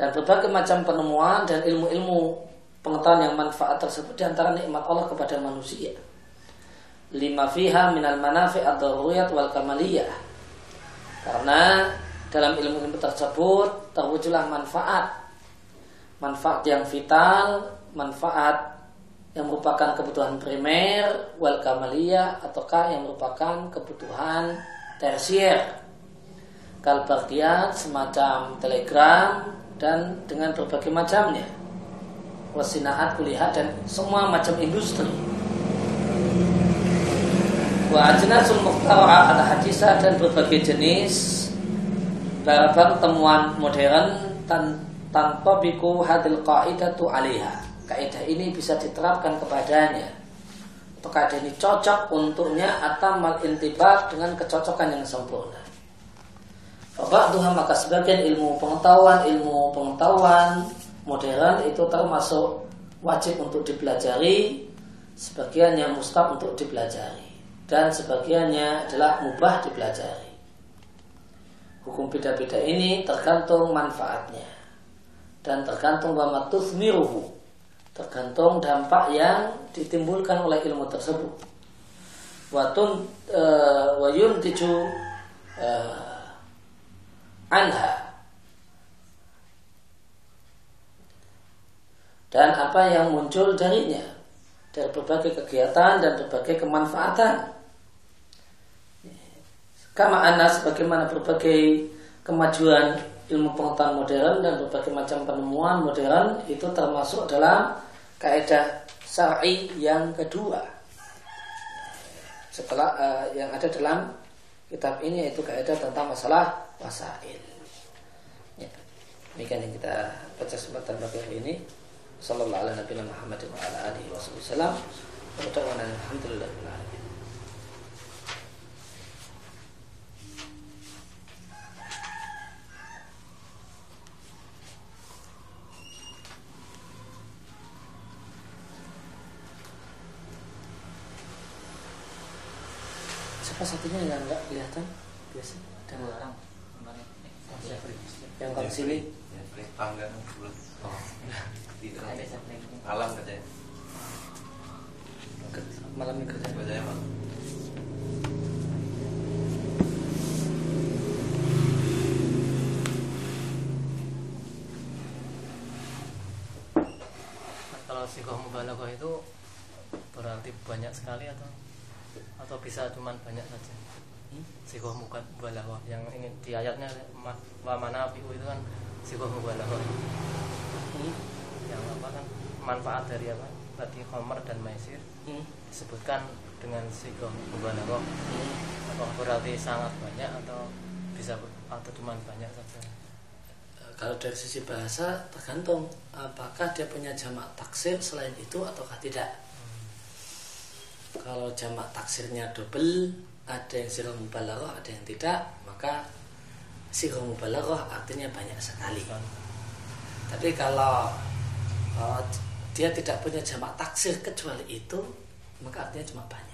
dan berbagai macam penemuan dan ilmu-ilmu pengetahuan yang manfaat tersebut di antara nikmat Allah kepada manusia. Lima fiha minal manafi atau ruyat wal kamaliyah. Karena dalam ilmu-ilmu tersebut terwujudlah manfaat. Manfaat yang vital, manfaat yang merupakan kebutuhan primer wal kamaliyah ataukah yang merupakan kebutuhan tersier kalbarkiat semacam telegram dan dengan berbagai macamnya. wasinaat kulihat dan semua macam industri. Wa ajnasul muhtara ala hadisah dan berbagai jenis barang temuan modern tan tanpa biku hadil qaidatu alaiha. Kaidah ini bisa diterapkan kepadanya. Atau kaidah ini cocok untuknya atau mal intibak dengan kecocokan yang sempurna Tuhan maka sebagian ilmu pengetahuan ilmu pengetahuan modern itu termasuk wajib untuk dipelajari sebagian yang mustahab untuk dipelajari dan sebagiannya adalah mubah dipelajari. Hukum beda-beda ini tergantung manfaatnya dan tergantung wama tuthmiruhu tergantung dampak yang ditimbulkan oleh ilmu tersebut. Watun uh, wayun tiju uh, anha. Dan apa yang muncul darinya? Dari berbagai kegiatan dan berbagai kemanfaatan. Kama anas bagaimana berbagai kemajuan ilmu pengetahuan modern dan berbagai macam penemuan modern itu termasuk dalam kaidah syar'i yang kedua. Setelah uh, yang ada dalam kitab ini yaitu kaidah tentang masalah wasail. Ya. Demikian yang kita baca kesempatan pagi hari ini. Sallallahu alaihi wa alihi wasallam. Alhamdulillah. Apa satunya yang enggak kelihatan? Biasa ada orang yang ke sini? Tangga oh. Alam katanya. Malam kerja. Kerjanya malam kalau sikoh mubalaghah itu berarti banyak sekali atau atau bisa cuman banyak saja? Sikoh muka balawah yang ini di ayatnya wa mana itu kan sikoh mubalawah hmm? yang apa kan? Manfaat dari apa? Tadi khomer dan maisir hmm? disebutkan dengan sikoh mubalawah hmm? apa berarti sangat banyak atau bisa atau cuma banyak saja? Kalau dari sisi bahasa tergantung apakah dia punya jamak taksir selain itu ataukah tidak. Kalau jamak taksirnya double ada yang sirah mubalaghah ada yang tidak maka sirah mubalaghah artinya banyak sekali. Tapi kalau uh, dia tidak punya jamak taksir kecuali itu maka artinya cuma banyak